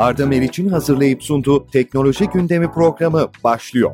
Arda Meriç'in hazırlayıp sunduğu Teknoloji Gündemi programı başlıyor.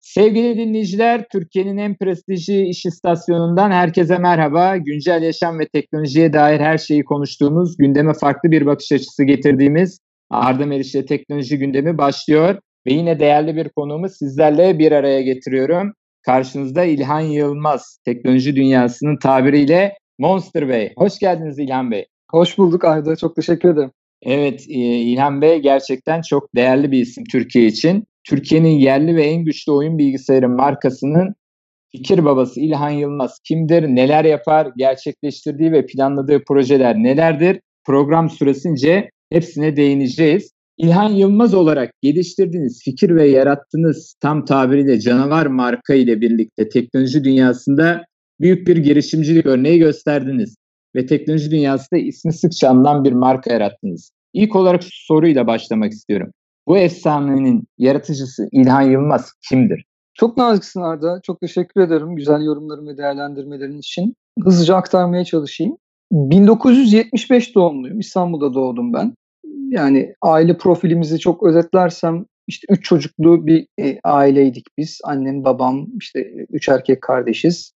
Sevgili dinleyiciler, Türkiye'nin en prestijli iş istasyonundan herkese merhaba. Güncel yaşam ve teknolojiye dair her şeyi konuştuğumuz, gündeme farklı bir bakış açısı getirdiğimiz Arda Meriç'le teknoloji gündemi başlıyor. Ve yine değerli bir konuğumu sizlerle bir araya getiriyorum. Karşınızda İlhan Yılmaz, teknoloji dünyasının tabiriyle Monster Bey. Hoş geldiniz İlhan Bey. Hoş bulduk Arda, çok teşekkür ederim. Evet, e, İlhan Bey gerçekten çok değerli bir isim Türkiye için. Türkiye'nin yerli ve en güçlü oyun bilgisayarı markasının fikir babası İlhan Yılmaz kimdir, neler yapar, gerçekleştirdiği ve planladığı projeler nelerdir? Program süresince hepsine değineceğiz. İlhan Yılmaz olarak geliştirdiğiniz fikir ve yarattığınız tam tabiriyle canavar marka ile birlikte teknoloji dünyasında büyük bir girişimcilik örneği gösterdiniz ve teknoloji dünyasında ismi sıkça anılan bir marka yarattınız. İlk olarak şu soruyla başlamak istiyorum. Bu efsanenin yaratıcısı İlhan Yılmaz kimdir? Çok naziksin Arda. Çok teşekkür ederim güzel yorumların ve değerlendirmelerin için. Hızlıca aktarmaya çalışayım. 1975 doğumluyum. İstanbul'da doğdum ben. Yani aile profilimizi çok özetlersem işte üç çocuklu bir e, aileydik biz. Annem, babam, işte üç erkek kardeşiz.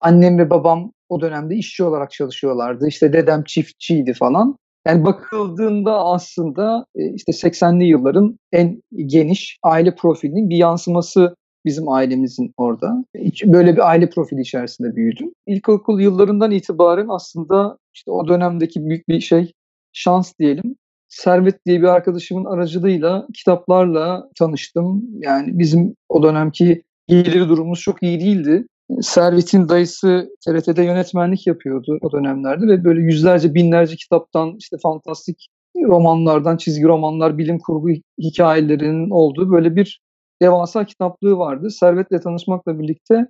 Annem ve babam o dönemde işçi olarak çalışıyorlardı. İşte dedem çiftçiydi falan. Yani bakıldığında aslında e, işte 80'li yılların en geniş aile profilinin bir yansıması bizim ailemizin orada. Böyle bir aile profili içerisinde büyüdüm. İlkokul yıllarından itibaren aslında işte o dönemdeki büyük bir şey şans diyelim. Servet diye bir arkadaşımın aracılığıyla kitaplarla tanıştım. Yani bizim o dönemki gelir durumumuz çok iyi değildi. Servet'in dayısı TRT'de yönetmenlik yapıyordu o dönemlerde ve böyle yüzlerce binlerce kitaptan işte fantastik romanlardan çizgi romanlar, bilim kurgu hikayelerinin olduğu böyle bir devasa kitaplığı vardı. Servet'le tanışmakla birlikte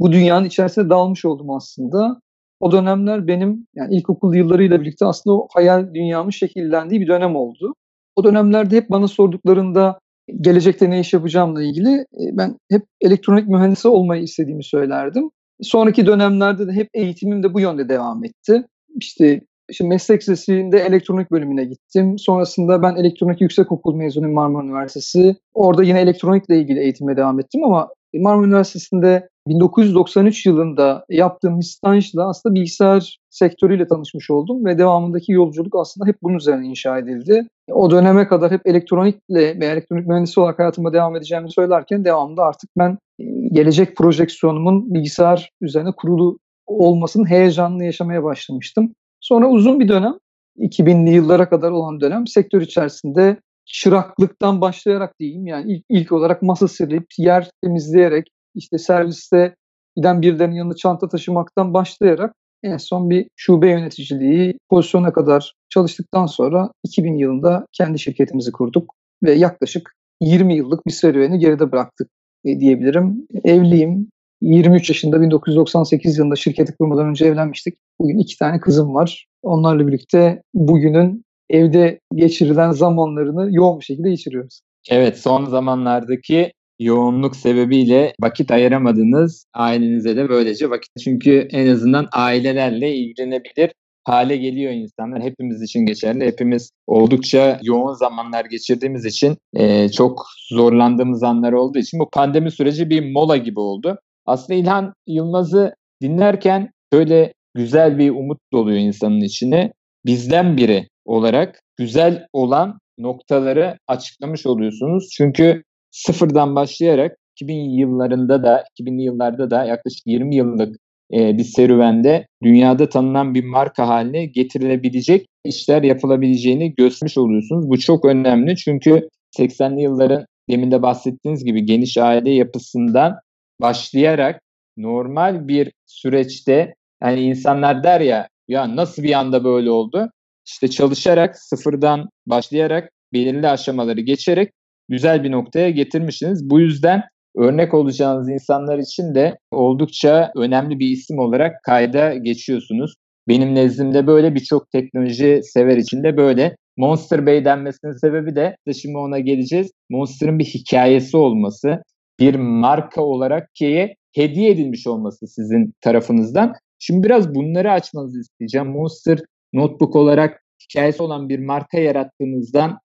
bu dünyanın içerisine dalmış oldum aslında. O dönemler benim yani ilkokul yıllarıyla birlikte aslında o hayal dünyamın şekillendiği bir dönem oldu. O dönemlerde hep bana sorduklarında gelecekte ne iş yapacağımla ilgili e, ben hep elektronik mühendisi olmayı istediğimi söylerdim. Sonraki dönemlerde de hep eğitimim de bu yönde devam etti. İşte işte meslek lisesinde elektronik bölümüne gittim. Sonrasında ben elektronik yüksekokul mezunuyum Marmara Üniversitesi. Orada yine elektronikle ilgili eğitime devam ettim ama Marmara Üniversitesi'nde 1993 yılında yaptığım bir stajla aslında bilgisayar sektörüyle tanışmış oldum ve devamındaki yolculuk aslında hep bunun üzerine inşa edildi. O döneme kadar hep elektronikle ve elektronik mühendisi olarak hayatıma devam edeceğimi söylerken devamında artık ben e, gelecek projeksiyonumun bilgisayar üzerine kurulu olmasının heyecanını yaşamaya başlamıştım. Sonra uzun bir dönem 2000'li yıllara kadar olan dönem sektör içerisinde çıraklıktan başlayarak diyeyim yani ilk, ilk olarak masa silip yer temizleyerek işte serviste giden birilerinin yanında çanta taşımaktan başlayarak en son bir şube yöneticiliği pozisyona kadar çalıştıktan sonra 2000 yılında kendi şirketimizi kurduk ve yaklaşık 20 yıllık bir serüveni geride bıraktık e, diyebilirim. Evliyim. 23 yaşında 1998 yılında şirketi kurmadan önce evlenmiştik. Bugün iki tane kızım var. Onlarla birlikte bugünün evde geçirilen zamanlarını yoğun bir şekilde geçiriyoruz. Evet son zamanlardaki yoğunluk sebebiyle vakit ayıramadınız. Ailenize de böylece vakit. Çünkü en azından ailelerle ilgilenebilir hale geliyor insanlar. Hepimiz için geçerli. Hepimiz oldukça yoğun zamanlar geçirdiğimiz için e, çok zorlandığımız anlar olduğu için bu pandemi süreci bir mola gibi oldu. Aslında İlhan Yılmaz'ı dinlerken böyle güzel bir umut doluyor insanın içine. Bizden biri olarak güzel olan noktaları açıklamış oluyorsunuz. Çünkü sıfırdan başlayarak 2000 yıllarında da 2000'li yıllarda da yaklaşık 20 yıllık e, bir serüvende dünyada tanınan bir marka haline getirilebilecek işler yapılabileceğini göstermiş oluyorsunuz. Bu çok önemli çünkü 80'li yılların demin de bahsettiğiniz gibi geniş aile yapısından başlayarak normal bir süreçte yani insanlar der ya ya nasıl bir anda böyle oldu? İşte çalışarak sıfırdan başlayarak belirli aşamaları geçerek güzel bir noktaya getirmişsiniz. Bu yüzden örnek olacağınız insanlar için de oldukça önemli bir isim olarak kayda geçiyorsunuz. Benim nezdimde böyle birçok teknoloji sever için de böyle. Monster Bey denmesinin sebebi de şimdi ona geleceğiz. Monster'ın bir hikayesi olması, bir marka olarak ki hediye edilmiş olması sizin tarafınızdan. Şimdi biraz bunları açmanızı isteyeceğim. Monster Notebook olarak hikayesi olan bir marka yarattığınızdan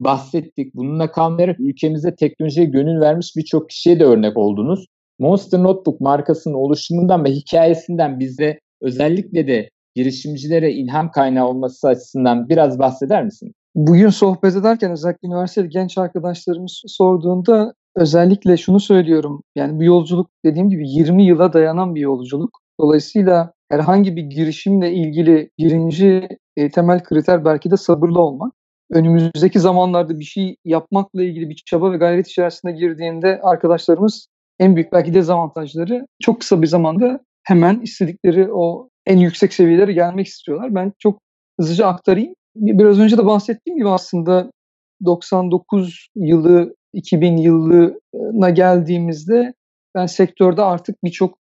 bahsettik. Bununla kalmayarak ülkemizde teknolojiye gönül vermiş birçok kişiye de örnek oldunuz. Monster Notebook markasının oluşumundan ve hikayesinden bize özellikle de girişimcilere ilham kaynağı olması açısından biraz bahseder misin? Bugün sohbet ederken özellikle üniversiteli genç arkadaşlarımız sorduğunda özellikle şunu söylüyorum. Yani bu yolculuk dediğim gibi 20 yıla dayanan bir yolculuk. Dolayısıyla herhangi bir girişimle ilgili birinci e, temel kriter belki de sabırlı olmak. Önümüzdeki zamanlarda bir şey yapmakla ilgili bir çaba ve gayret içerisine girdiğinde arkadaşlarımız en büyük belki dezavantajları çok kısa bir zamanda hemen istedikleri o en yüksek seviyelere gelmek istiyorlar. Ben çok hızlıca aktarayım. Biraz önce de bahsettiğim gibi aslında 99 yılı 2000 yılına geldiğimizde ben sektörde artık birçok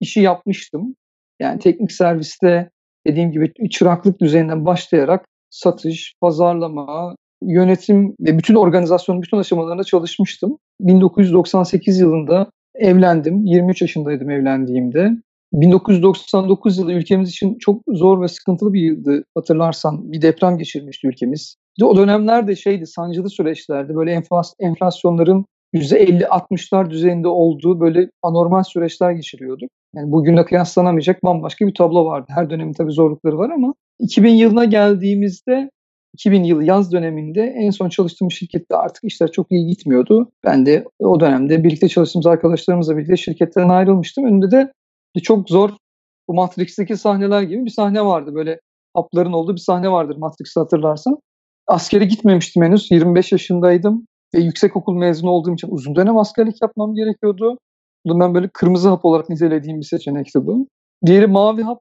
işi yapmıştım. Yani teknik serviste dediğim gibi çıraklık düzeyinden başlayarak satış, pazarlama, yönetim ve bütün organizasyonun bütün aşamalarında çalışmıştım. 1998 yılında evlendim. 23 yaşındaydım evlendiğimde. 1999 yılı ülkemiz için çok zor ve sıkıntılı bir yıldı hatırlarsan. Bir deprem geçirmişti ülkemiz. O dönemlerde şeydi sancılı süreçlerdi. Böyle enflasyonların %50-60'lar düzeyinde olduğu böyle anormal süreçler geçiriyorduk. Yani bugünle kıyaslanamayacak bambaşka bir tablo vardı. Her dönemin tabii zorlukları var ama 2000 yılına geldiğimizde 2000 yılı yaz döneminde en son çalıştığım şirkette artık işler çok iyi gitmiyordu. Ben de o dönemde birlikte çalıştığımız arkadaşlarımızla birlikte şirketten ayrılmıştım. Önümde de çok zor bu Matrix'teki sahneler gibi bir sahne vardı. Böyle hapların olduğu bir sahne vardır Matrix'i hatırlarsan. Askere gitmemiştim henüz. 25 yaşındaydım ve yüksek okul mezunu olduğum için uzun dönem askerlik yapmam gerekiyordu. Bunu ben böyle kırmızı hap olarak nitelediğim bir seçenekti bu. Diğeri mavi hap.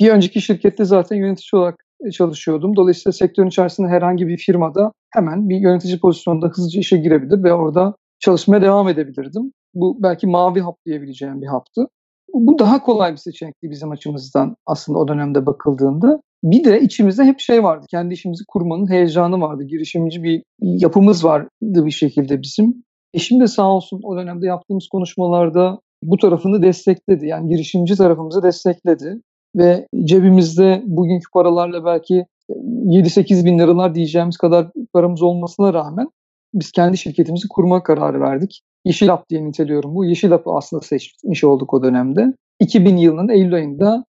Bir önceki şirkette zaten yönetici olarak çalışıyordum. Dolayısıyla sektörün içerisinde herhangi bir firmada hemen bir yönetici pozisyonunda hızlıca işe girebilir ve orada çalışmaya devam edebilirdim. Bu belki mavi hap diyebileceğim bir haptı. Bu daha kolay bir seçenekti bizim açımızdan aslında o dönemde bakıldığında. Bir de içimizde hep şey vardı. Kendi işimizi kurmanın heyecanı vardı. Girişimci bir yapımız vardı bir şekilde bizim. Eşim de sağ olsun o dönemde yaptığımız konuşmalarda bu tarafını destekledi. Yani girişimci tarafımızı destekledi. Ve cebimizde bugünkü paralarla belki 7-8 bin liralar diyeceğimiz kadar paramız olmasına rağmen biz kendi şirketimizi kurma kararı verdik. Yeşil Hap diye niteliyorum. Bu Yeşil Hap'ı aslında seçmiş olduk o dönemde. 2000 yılının Eylül ayında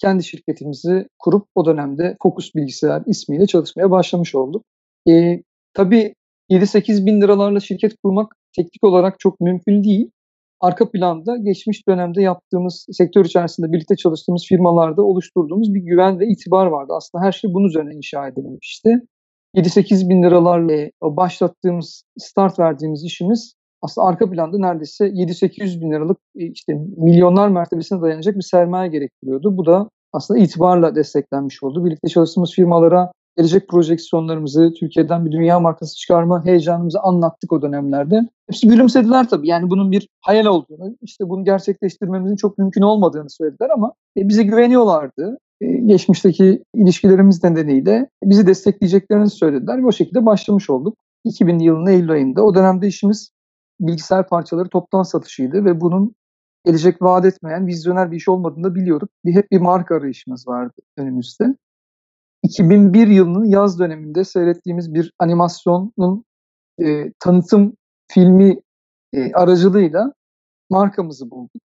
kendi şirketimizi kurup o dönemde Focus Bilgisayar ismiyle çalışmaya başlamış olduk. E, tabii 7-8 bin liralarla şirket kurmak teknik olarak çok mümkün değil. Arka planda geçmiş dönemde yaptığımız, sektör içerisinde birlikte çalıştığımız firmalarda oluşturduğumuz bir güven ve itibar vardı. Aslında her şey bunun üzerine inşa edilmişti. 7-8 bin liralarla başlattığımız, start verdiğimiz işimiz aslında arka planda neredeyse 7-800 bin liralık e, işte milyonlar mertebesine dayanacak bir sermaye gerektiriyordu. Bu da aslında itibarla desteklenmiş oldu. Birlikte çalıştığımız firmalara gelecek projeksiyonlarımızı, Türkiye'den bir dünya markası çıkarma heyecanımızı anlattık o dönemlerde. Hepsi gülümsediler tabii. Yani bunun bir hayal olduğunu, işte bunu gerçekleştirmemizin çok mümkün olmadığını söylediler ama e, bize güveniyorlardı. E, geçmişteki ilişkilerimiz nedeniyle bizi destekleyeceklerini söylediler ve o şekilde başlamış olduk. 2000 yılının Eylül ayında. O dönemde işimiz bilgisayar parçaları toptan satışıydı ve bunun gelecek vaat etmeyen vizyoner bir iş olmadığını da biliyorduk. Bir, hep bir marka arayışımız vardı önümüzde. 2001 yılının yaz döneminde seyrettiğimiz bir animasyonun e, tanıtım filmi e, aracılığıyla markamızı bulduk.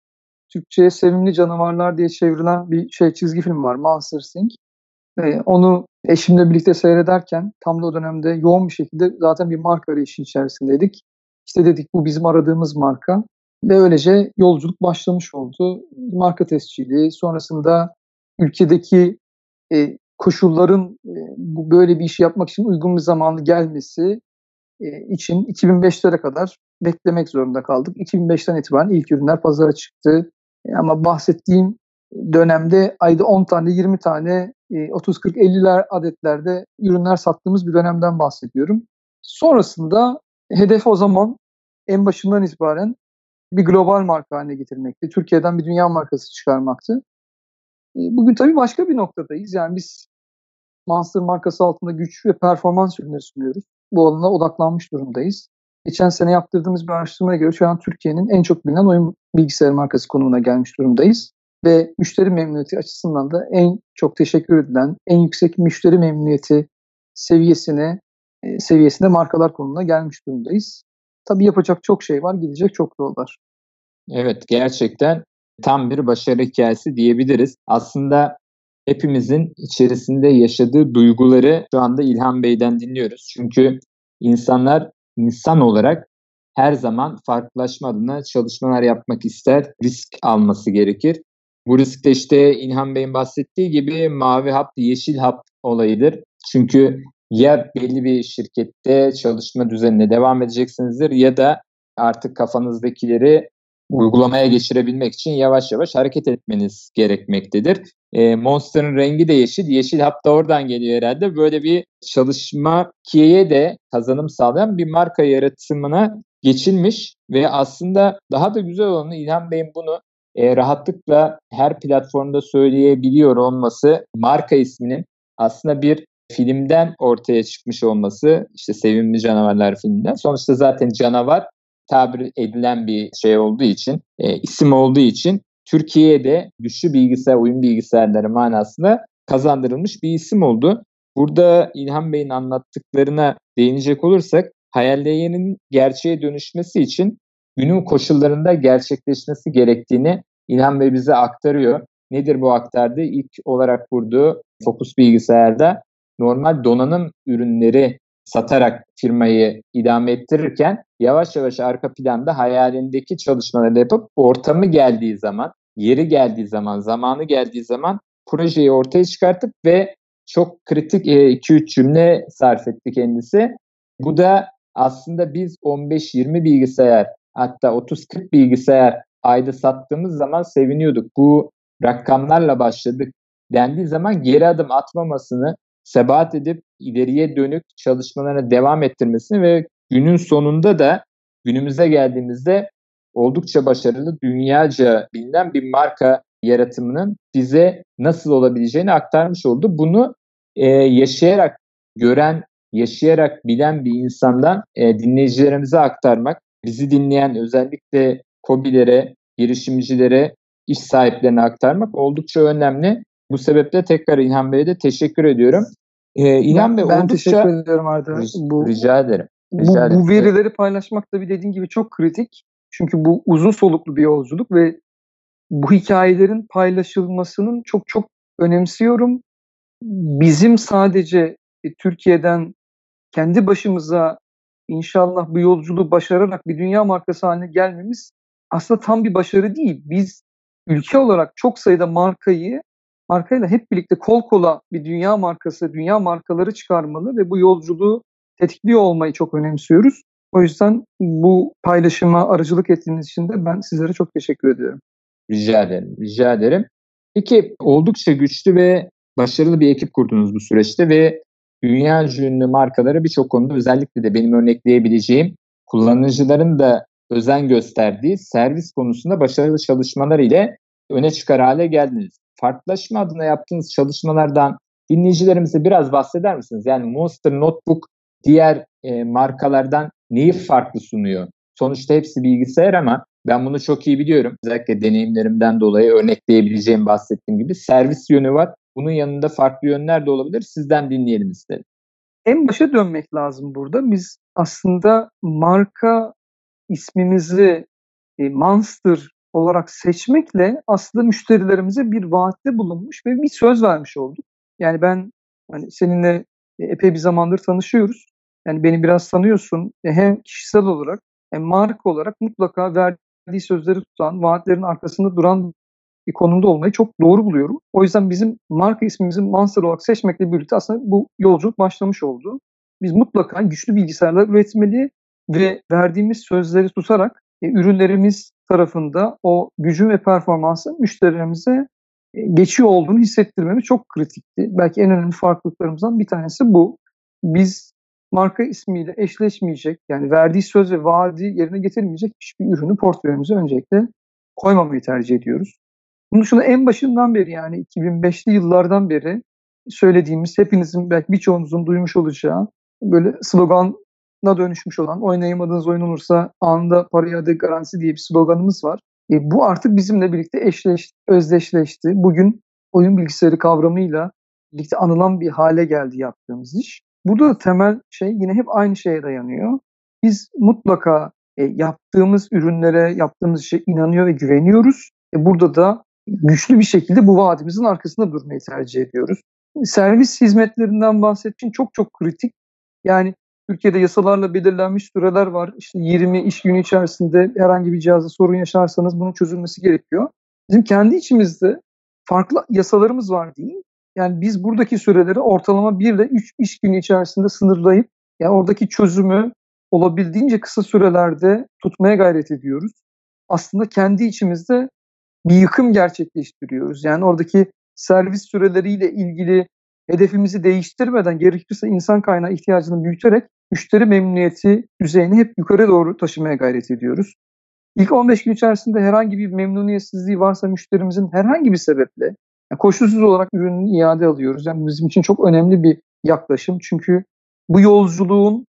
Türkçe'ye Sevimli Canavarlar diye çevrilen bir şey çizgi film var Monster Inc. E, onu eşimle birlikte seyrederken tam da o dönemde yoğun bir şekilde zaten bir marka arayışı içerisindeydik. İşte dedik bu bizim aradığımız marka ve öylece yolculuk başlamış oldu. Marka tescili, sonrasında ülkedeki e, koşulların e, bu böyle bir işi yapmak için uygun bir zamanı gelmesi e, için 2005'lere kadar beklemek zorunda kaldık. 2005'ten itibaren ilk ürünler pazara çıktı. E, ama bahsettiğim dönemde ayda 10 tane, 20 tane, 30-40-50'ler adetlerde ürünler sattığımız bir dönemden bahsediyorum. Sonrasında hedef o zaman en başından itibaren bir global marka haline getirmekti. Türkiye'den bir dünya markası çıkarmaktı. Bugün tabii başka bir noktadayız. Yani biz Monster markası altında güç ve performans ürünleri sunuyoruz. Bu alana odaklanmış durumdayız. Geçen sene yaptırdığımız bir araştırmaya göre şu an Türkiye'nin en çok bilinen oyun bilgisayar markası konumuna gelmiş durumdayız. Ve müşteri memnuniyeti açısından da en çok teşekkür edilen, en yüksek müşteri memnuniyeti seviyesine e, seviyesinde markalar konumuna gelmiş durumdayız. Tabii yapacak çok şey var, gidecek çok yol var. Evet, gerçekten tam bir başarı hikayesi diyebiliriz. Aslında hepimizin içerisinde yaşadığı duyguları şu anda İlhan Bey'den dinliyoruz. Çünkü insanlar insan olarak her zaman farklılaşma adına çalışmalar yapmak ister, risk alması gerekir. Bu risk de işte İlhan Bey'in bahsettiği gibi mavi hap, yeşil hap olayıdır. Çünkü ya belli bir şirkette çalışma düzenine devam edeceksinizdir ya da artık kafanızdakileri uygulamaya geçirebilmek için yavaş yavaş hareket etmeniz gerekmektedir. E, Monster'ın rengi de yeşil. Yeşil hap da oradan geliyor herhalde. Böyle bir çalışma kiye de kazanım sağlayan bir marka yaratımına geçilmiş ve aslında daha da güzel olanı İlhan Bey'in bunu e, rahatlıkla her platformda söyleyebiliyor olması marka isminin aslında bir filmden ortaya çıkmış olması işte Sevimli Canavarlar filminden. Sonuçta zaten canavar tabir edilen bir şey olduğu için, e, isim olduğu için Türkiye'de güçlü bilgisayar, oyun bilgisayarları manasında kazandırılmış bir isim oldu. Burada İlhan Bey'in anlattıklarına değinecek olursak hayallerinin gerçeğe dönüşmesi için günün koşullarında gerçekleşmesi gerektiğini İlhan Bey bize aktarıyor. Nedir bu aktardığı? İlk olarak kurduğu Focus bilgisayarda normal donanım ürünleri satarak firmayı idame ettirirken yavaş yavaş arka planda hayalindeki çalışmaları yapıp ortamı geldiği zaman, yeri geldiği zaman, zamanı geldiği zaman projeyi ortaya çıkartıp ve çok kritik 2-3 e, cümle sarf etti kendisi. Bu da aslında biz 15-20 bilgisayar hatta 30-40 bilgisayar ayda sattığımız zaman seviniyorduk. Bu rakamlarla başladık dendiği zaman geri adım atmamasını, sebat edip ileriye dönük çalışmalarına devam ettirmesini ve günün sonunda da günümüze geldiğimizde oldukça başarılı, dünyaca bilinen bir marka yaratımının bize nasıl olabileceğini aktarmış oldu. Bunu e, yaşayarak gören, yaşayarak bilen bir insandan e, dinleyicilerimize aktarmak, bizi dinleyen özellikle COBİ'lere, girişimcilere, iş sahiplerine aktarmak oldukça önemli. Bu sebeple tekrar İlhan Bey'e de teşekkür ediyorum. Ee, İlhan Bey ben oldukça... teşekkür ediyorum Arda. Bu, rica ederim. Rica bu, bu verileri paylaşmak da bir dediğin gibi çok kritik. Çünkü bu uzun soluklu bir yolculuk ve bu hikayelerin paylaşılmasının çok çok önemsiyorum. Bizim sadece e, Türkiye'den kendi başımıza inşallah bu yolculuğu başararak bir dünya markası haline gelmemiz aslında tam bir başarı değil. Biz ülke olarak çok sayıda markayı markayla hep birlikte kol kola bir dünya markası, dünya markaları çıkarmalı ve bu yolculuğu tetikliyor olmayı çok önemsiyoruz. O yüzden bu paylaşıma aracılık ettiğiniz için de ben sizlere çok teşekkür ediyorum. Rica ederim, rica ederim. Peki oldukça güçlü ve başarılı bir ekip kurdunuz bu süreçte ve dünya ünlü markaları birçok konuda özellikle de benim örnekleyebileceğim kullanıcıların da özen gösterdiği servis konusunda başarılı çalışmalar ile öne çıkar hale geldiniz. Farklılaşma adına yaptığınız çalışmalardan dinleyicilerimize biraz bahseder misiniz? Yani Monster Notebook diğer e, markalardan neyi farklı sunuyor? Sonuçta hepsi bilgisayar ama ben bunu çok iyi biliyorum. Özellikle deneyimlerimden dolayı örnekleyebileceğim bahsettiğim gibi servis yönü var. Bunun yanında farklı yönler de olabilir. Sizden dinleyelim isterim. En başa dönmek lazım burada. Biz aslında marka ismimizi e, Monster olarak seçmekle aslında müşterilerimize bir vaatte bulunmuş ve bir söz vermiş olduk. Yani ben hani seninle epey bir zamandır tanışıyoruz. Yani beni biraz tanıyorsun. E, hem kişisel olarak hem marka olarak mutlaka verdiği sözleri tutan, vaatlerin arkasında duran bir konumda olmayı çok doğru buluyorum. O yüzden bizim marka ismimizi Monster olarak seçmekle birlikte aslında bu yolculuk başlamış oldu. Biz mutlaka güçlü bilgisayarlar üretmeli ve verdiğimiz sözleri tutarak e, ürünlerimiz tarafında o gücün ve performansı müşterilerimize e, geçiyor olduğunu hissettirmemiz çok kritikti. Belki en önemli farklılıklarımızdan bir tanesi bu. Biz marka ismiyle eşleşmeyecek yani verdiği söz ve vaadi yerine getirmeyecek hiçbir ürünü portföyümüze öncelikle koymamayı tercih ediyoruz. Bunun dışında en başından beri yani 2005'li yıllardan beri söylediğimiz hepinizin belki birçoğunuzun duymuş olacağı böyle slogana dönüşmüş olan oynayamadığınız oyun olursa anında para iade garantisi diye bir sloganımız var. E, bu artık bizimle birlikte eşleşti, özdeşleşti. Bugün oyun bilgisayarı kavramıyla birlikte anılan bir hale geldi yaptığımız iş. Burada da temel şey yine hep aynı şeye dayanıyor. Biz mutlaka e, yaptığımız ürünlere, yaptığımız işe inanıyor ve güveniyoruz. E, burada da güçlü bir şekilde bu vaadimizin arkasında durmayı tercih ediyoruz. Servis hizmetlerinden bahsettiğim çok çok kritik. Yani Türkiye'de yasalarla belirlenmiş süreler var. İşte 20 iş günü içerisinde herhangi bir cihazda sorun yaşarsanız bunun çözülmesi gerekiyor. Bizim kendi içimizde farklı yasalarımız var değil. Yani biz buradaki süreleri ortalama 1 ile 3 iş günü içerisinde sınırlayıp yani oradaki çözümü olabildiğince kısa sürelerde tutmaya gayret ediyoruz. Aslında kendi içimizde bir yıkım gerçekleştiriyoruz. Yani oradaki servis süreleriyle ilgili hedefimizi değiştirmeden gerekirse insan kaynağı ihtiyacını büyüterek müşteri memnuniyeti düzeyini hep yukarı doğru taşımaya gayret ediyoruz. İlk 15 gün içerisinde herhangi bir memnuniyetsizliği varsa müşterimizin herhangi bir sebeple yani koşulsuz olarak ürünü iade alıyoruz. Yani bizim için çok önemli bir yaklaşım. Çünkü bu yolculuğun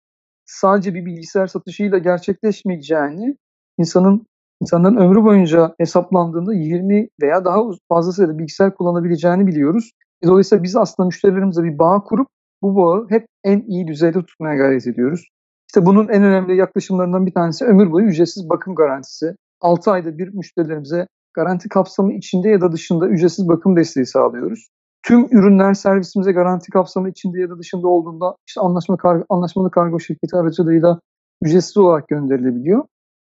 sadece bir bilgisayar satışıyla gerçekleşmeyeceğini insanın insanların ömrü boyunca hesaplandığında 20 veya daha fazla sayıda bilgisayar kullanabileceğini biliyoruz. Dolayısıyla biz aslında müşterilerimizle bir bağ kurup bu bağı hep en iyi düzeyde tutmaya gayret ediyoruz. İşte bunun en önemli yaklaşımlarından bir tanesi ömür boyu ücretsiz bakım garantisi. 6 ayda bir müşterilerimize garanti kapsamı içinde ya da dışında ücretsiz bakım desteği sağlıyoruz. Tüm ürünler servisimize garanti kapsamı içinde ya da dışında olduğunda işte anlaşma kar anlaşmalı kargo şirketi aracılığıyla ücretsiz olarak gönderilebiliyor.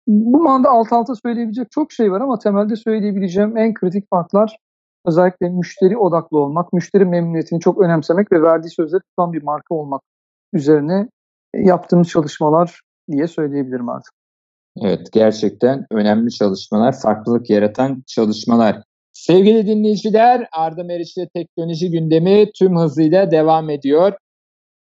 Bu manda alt alta söyleyebilecek çok şey var ama temelde söyleyebileceğim en kritik farklar özellikle müşteri odaklı olmak, müşteri memnuniyetini çok önemsemek ve verdiği sözleri tutan bir marka olmak üzerine yaptığımız çalışmalar diye söyleyebilirim artık. Evet gerçekten önemli çalışmalar, farklılık yaratan çalışmalar. Sevgili dinleyiciler Arda Meriç'le teknoloji gündemi tüm hızıyla devam ediyor.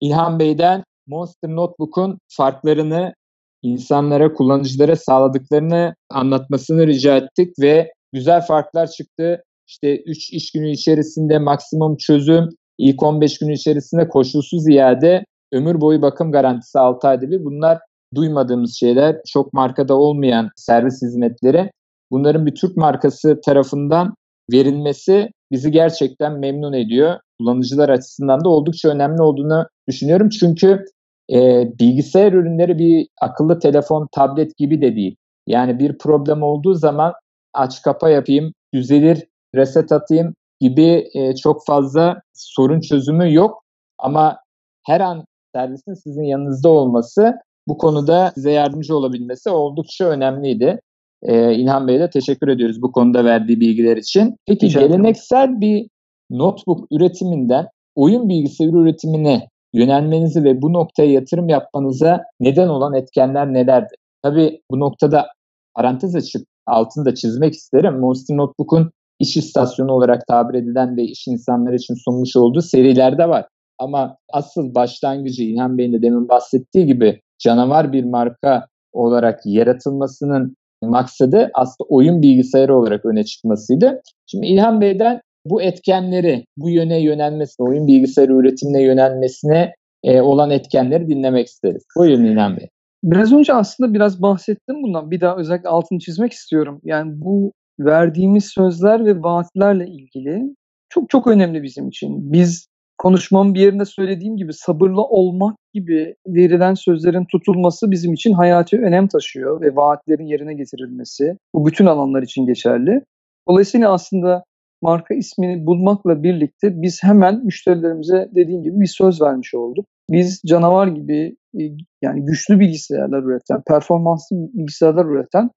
İlhan Bey'den Monster Notebook'un farklarını insanlara, kullanıcılara sağladıklarını anlatmasını rica ettik ve güzel farklar çıktı. İşte 3 iş günü içerisinde maksimum çözüm, ilk 15 gün içerisinde koşulsuz iade, ömür boyu bakım garantisi 6 ayda bir. Bunlar duymadığımız şeyler, çok markada olmayan servis hizmetleri. Bunların bir Türk markası tarafından verilmesi bizi gerçekten memnun ediyor. Kullanıcılar açısından da oldukça önemli olduğunu düşünüyorum. Çünkü e, bilgisayar ürünleri bir akıllı telefon, tablet gibi de değil. Yani bir problem olduğu zaman aç kapa yapayım, düzelir, reset atayım gibi e, çok fazla sorun çözümü yok. Ama her an servisin sizin yanınızda olması bu konuda size yardımcı olabilmesi oldukça önemliydi. Ee, İlhan Bey'e de teşekkür ediyoruz bu konuda verdiği bilgiler için. Peki Rica geleneksel bir notebook üretiminden oyun bilgisayarı üretimine yönelmenizi ve bu noktaya yatırım yapmanıza neden olan etkenler nelerdi? Tabii bu noktada parantez açıp altını da çizmek isterim. Monster Notebook'un iş istasyonu olarak tabir edilen ve iş insanları için sunmuş olduğu serilerde var. Ama asıl başlangıcı İlhan Bey'in de demin bahsettiği gibi canavar bir marka olarak yaratılmasının maksadı aslında oyun bilgisayarı olarak öne çıkmasıydı. Şimdi İlhan Bey'den bu etkenleri, bu yöne yönelmesine, oyun bilgisayarı üretimine yönelmesine e, olan etkenleri dinlemek isteriz. Buyurun İlhan Bey. Biraz önce aslında biraz bahsettim bundan. Bir daha özellikle altını çizmek istiyorum. Yani bu verdiğimiz sözler ve vaatlerle ilgili çok çok önemli bizim için. Biz konuşmamın bir yerinde söylediğim gibi sabırlı olmak gibi verilen sözlerin tutulması bizim için hayati önem taşıyor ve vaatlerin yerine getirilmesi bu bütün alanlar için geçerli. Dolayısıyla aslında marka ismini bulmakla birlikte biz hemen müşterilerimize dediğim gibi bir söz vermiş olduk. Biz canavar gibi e, yani güçlü bilgisayarlar üreten, performanslı bilgisayarlar üreten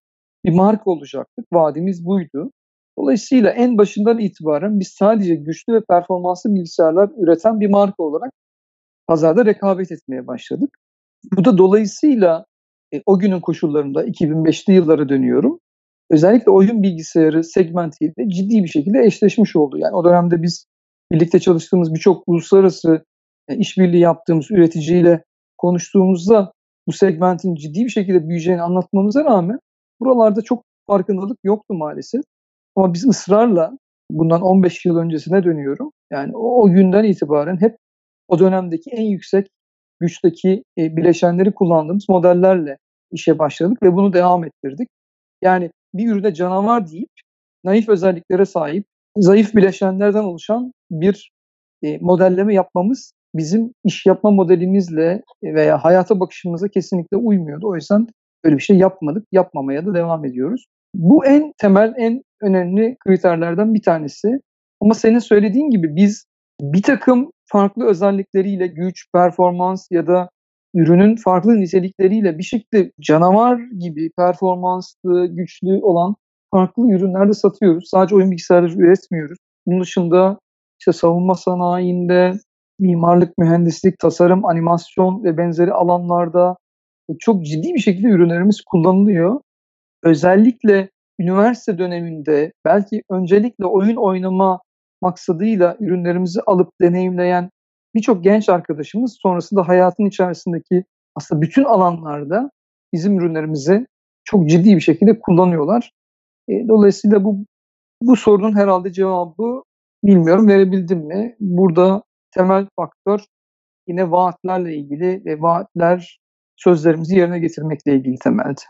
bir marka olacaktık. Vaadimiz buydu. Dolayısıyla en başından itibaren biz sadece güçlü ve performanslı bilgisayarlar üreten bir marka olarak pazarda rekabet etmeye başladık. Bu da dolayısıyla e, o günün koşullarında 2005'li yıllara dönüyorum. Özellikle oyun bilgisayarı segmentiyle ciddi bir şekilde eşleşmiş oldu. Yani o dönemde biz birlikte çalıştığımız birçok uluslararası e, işbirliği yaptığımız üreticiyle konuştuğumuzda bu segmentin ciddi bir şekilde büyüyeceğini anlatmamıza rağmen buralarda çok farkındalık yoktu maalesef. Ama biz ısrarla bundan 15 yıl öncesine dönüyorum. Yani o, o günden itibaren hep o dönemdeki en yüksek güçteki e, bileşenleri kullandığımız modellerle işe başladık ve bunu devam ettirdik. Yani bir ürüne canavar deyip naif özelliklere sahip, zayıf bileşenlerden oluşan bir e, modelleme yapmamız bizim iş yapma modelimizle veya hayata bakışımıza kesinlikle uymuyordu. O yüzden öyle bir şey yapmadık, yapmamaya da devam ediyoruz. Bu en temel, en önemli kriterlerden bir tanesi. Ama senin söylediğin gibi biz bir takım farklı özellikleriyle güç, performans ya da ürünün farklı nitelikleriyle bir şekilde canavar gibi performanslı, güçlü olan farklı ürünler de satıyoruz. Sadece oyun bilgisayarları üretmiyoruz. Bunun dışında işte savunma sanayinde, mimarlık, mühendislik, tasarım, animasyon ve benzeri alanlarda çok ciddi bir şekilde ürünlerimiz kullanılıyor. Özellikle üniversite döneminde belki öncelikle oyun oynama maksadıyla ürünlerimizi alıp deneyimleyen birçok genç arkadaşımız sonrasında hayatın içerisindeki aslında bütün alanlarda bizim ürünlerimizi çok ciddi bir şekilde kullanıyorlar. E, dolayısıyla bu bu sorunun herhalde cevabı bilmiyorum verebildim mi? Burada temel faktör yine vaatlerle ilgili ve vaatler sözlerimizi yerine getirmekle ilgili temelde.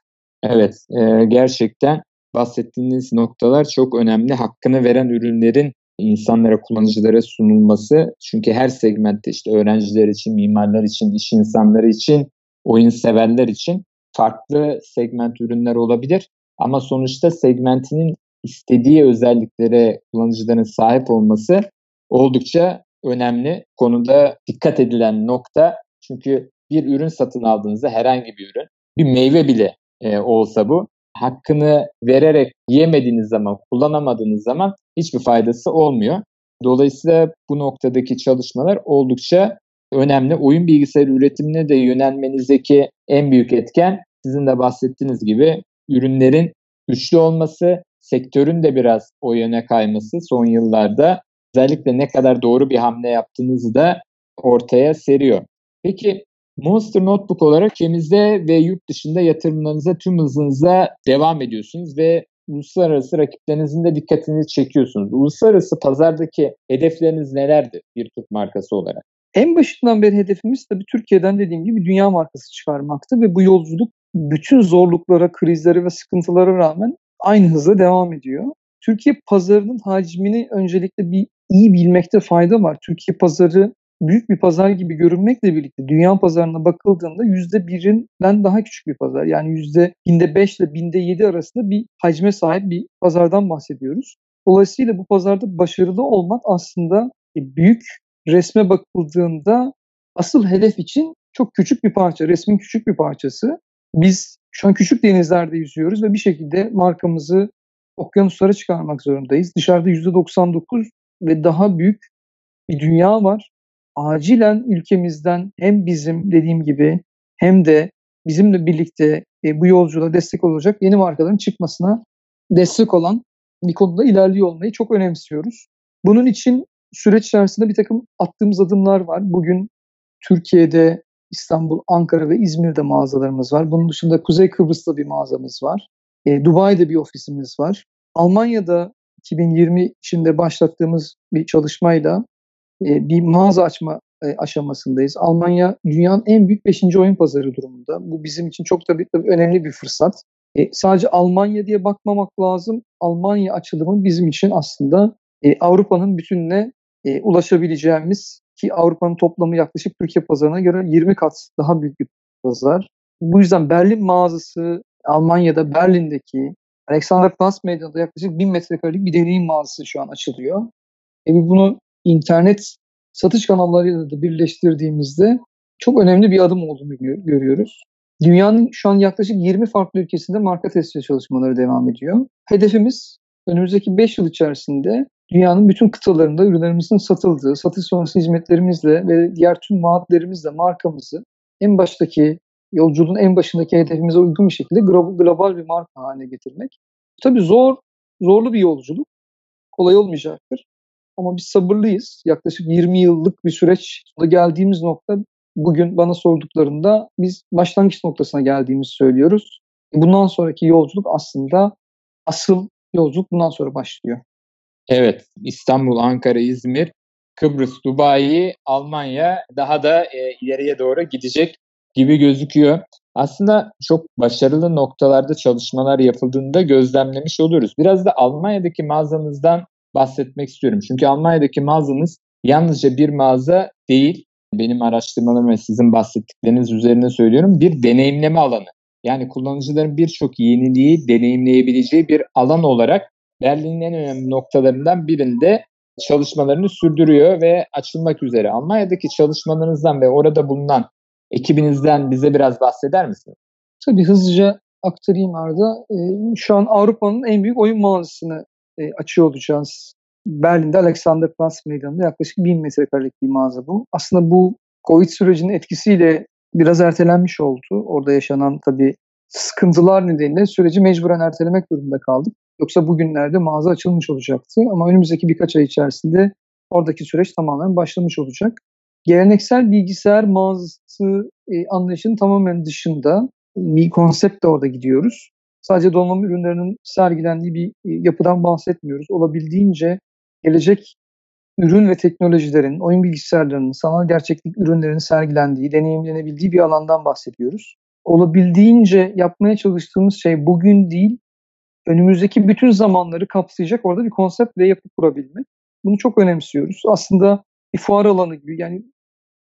Evet, e, gerçekten bahsettiğiniz noktalar çok önemli. Hakkını veren ürünlerin insanlara, kullanıcılara sunulması. Çünkü her segmentte işte öğrenciler için, mimarlar için, iş insanları için, oyun severler için farklı segment ürünler olabilir. Ama sonuçta segmentinin istediği özelliklere kullanıcıların sahip olması oldukça önemli. Konuda dikkat edilen nokta çünkü bir ürün satın aldığınızda herhangi bir ürün, bir meyve bile e, olsa bu hakkını vererek yiyemediğiniz zaman, kullanamadığınız zaman hiçbir faydası olmuyor. Dolayısıyla bu noktadaki çalışmalar oldukça önemli. Oyun bilgisayarı üretimine de yönelmenizdeki en büyük etken sizin de bahsettiğiniz gibi ürünlerin güçlü olması, sektörün de biraz o yöne kayması son yıllarda özellikle ne kadar doğru bir hamle yaptığınızı da ortaya seriyor. Peki Monster Notebook olarak ülkemizde ve yurt dışında yatırımlarınıza tüm hızınıza devam ediyorsunuz ve uluslararası rakiplerinizin de dikkatini çekiyorsunuz. Uluslararası pazardaki hedefleriniz nelerdir bir Türk markası olarak? En başından beri hedefimiz tabii Türkiye'den dediğim gibi dünya markası çıkarmaktı ve bu yolculuk bütün zorluklara, krizlere ve sıkıntılara rağmen aynı hızla devam ediyor. Türkiye pazarının hacmini öncelikle bir iyi bilmekte fayda var. Türkiye pazarı büyük bir pazar gibi görünmekle birlikte dünya pazarına bakıldığında yüzde birinden daha küçük bir pazar. Yani yüzde binde beş ile binde yedi arasında bir hacme sahip bir pazardan bahsediyoruz. Dolayısıyla bu pazarda başarılı olmak aslında e, büyük resme bakıldığında asıl hedef için çok küçük bir parça, resmin küçük bir parçası. Biz şu an küçük denizlerde yüzüyoruz ve bir şekilde markamızı okyanuslara çıkarmak zorundayız. Dışarıda %99 ve daha büyük bir dünya var acilen ülkemizden hem bizim dediğim gibi hem de bizimle birlikte e, bu yolculuğa destek olacak yeni markaların çıkmasına destek olan bir konuda ilerliyor olmayı çok önemsiyoruz. Bunun için süreç içerisinde bir takım attığımız adımlar var. Bugün Türkiye'de İstanbul, Ankara ve İzmir'de mağazalarımız var. Bunun dışında Kuzey Kıbrıs'ta bir mağazamız var. E, Dubai'de bir ofisimiz var. Almanya'da 2020 içinde başlattığımız bir çalışmayla bir mağaza açma e, aşamasındayız. Almanya dünyanın en büyük 5. oyun pazarı durumunda. Bu bizim için çok tabii önemli bir fırsat. E, sadece Almanya diye bakmamak lazım. Almanya açılımı bizim için aslında e, Avrupa'nın bütününe e, ulaşabileceğimiz ki Avrupa'nın toplamı yaklaşık Türkiye pazarına göre 20 kat daha büyük bir pazar. Bu yüzden Berlin mağazası Almanya'da Berlin'deki Alexanderplatz Meydanı'nda yaklaşık 1000 metrekarelik bir deneyim mağazası şu an açılıyor. E bunu internet satış kanallarıyla da birleştirdiğimizde çok önemli bir adım olduğunu görüyoruz. Dünyanın şu an yaklaşık 20 farklı ülkesinde marka testi çalışmaları devam ediyor. Hedefimiz önümüzdeki 5 yıl içerisinde dünyanın bütün kıtalarında ürünlerimizin satıldığı, satış sonrası hizmetlerimizle ve diğer tüm vaatlerimizle markamızı en baştaki yolculuğun en başındaki hedefimize uygun bir şekilde global bir marka haline getirmek. Tabii zor, zorlu bir yolculuk. Kolay olmayacaktır. Ama biz sabırlıyız. Yaklaşık 20 yıllık bir süreç geldiğimiz nokta bugün bana sorduklarında biz başlangıç noktasına geldiğimizi söylüyoruz. Bundan sonraki yolculuk aslında asıl yolculuk bundan sonra başlıyor. Evet, İstanbul, Ankara, İzmir Kıbrıs, Dubai, Almanya daha da e, ileriye doğru gidecek gibi gözüküyor. Aslında çok başarılı noktalarda çalışmalar yapıldığında gözlemlemiş oluruz. Biraz da Almanya'daki mağazanızdan bahsetmek istiyorum. Çünkü Almanya'daki mağazanız yalnızca bir mağaza değil. Benim araştırmalarım ve sizin bahsettikleriniz üzerine söylüyorum. Bir deneyimleme alanı. Yani kullanıcıların birçok yeniliği deneyimleyebileceği bir alan olarak Berlin'in en önemli noktalarından birinde çalışmalarını sürdürüyor ve açılmak üzere. Almanya'daki çalışmalarınızdan ve orada bulunan ekibinizden bize biraz bahseder misiniz? Tabii hızlıca aktarayım Arda. E, şu an Avrupa'nın en büyük oyun mağazasını e, açıyor olacağız. Berlin'de Alexanderplatz Meydanı'nda yaklaşık 1000 metrekarelik bir mağaza bu. Aslında bu Covid sürecinin etkisiyle biraz ertelenmiş oldu. Orada yaşanan tabii sıkıntılar nedeniyle süreci mecburen ertelemek durumunda kaldık. Yoksa bugünlerde mağaza açılmış olacaktı ama önümüzdeki birkaç ay içerisinde oradaki süreç tamamen başlamış olacak. Geleneksel bilgisayar mağazası e, anlayışının tamamen dışında bir konseptle orada gidiyoruz. Sadece donanım ürünlerinin sergilendiği bir e, yapıdan bahsetmiyoruz. Olabildiğince gelecek ürün ve teknolojilerin, oyun bilgisayarlarının, sanal gerçeklik ürünlerinin sergilendiği, deneyimlenebildiği bir alandan bahsediyoruz. Olabildiğince yapmaya çalıştığımız şey bugün değil, önümüzdeki bütün zamanları kapsayacak orada bir konsept ve yapı kurabilmek. Bunu çok önemsiyoruz. Aslında bir fuar alanı gibi yani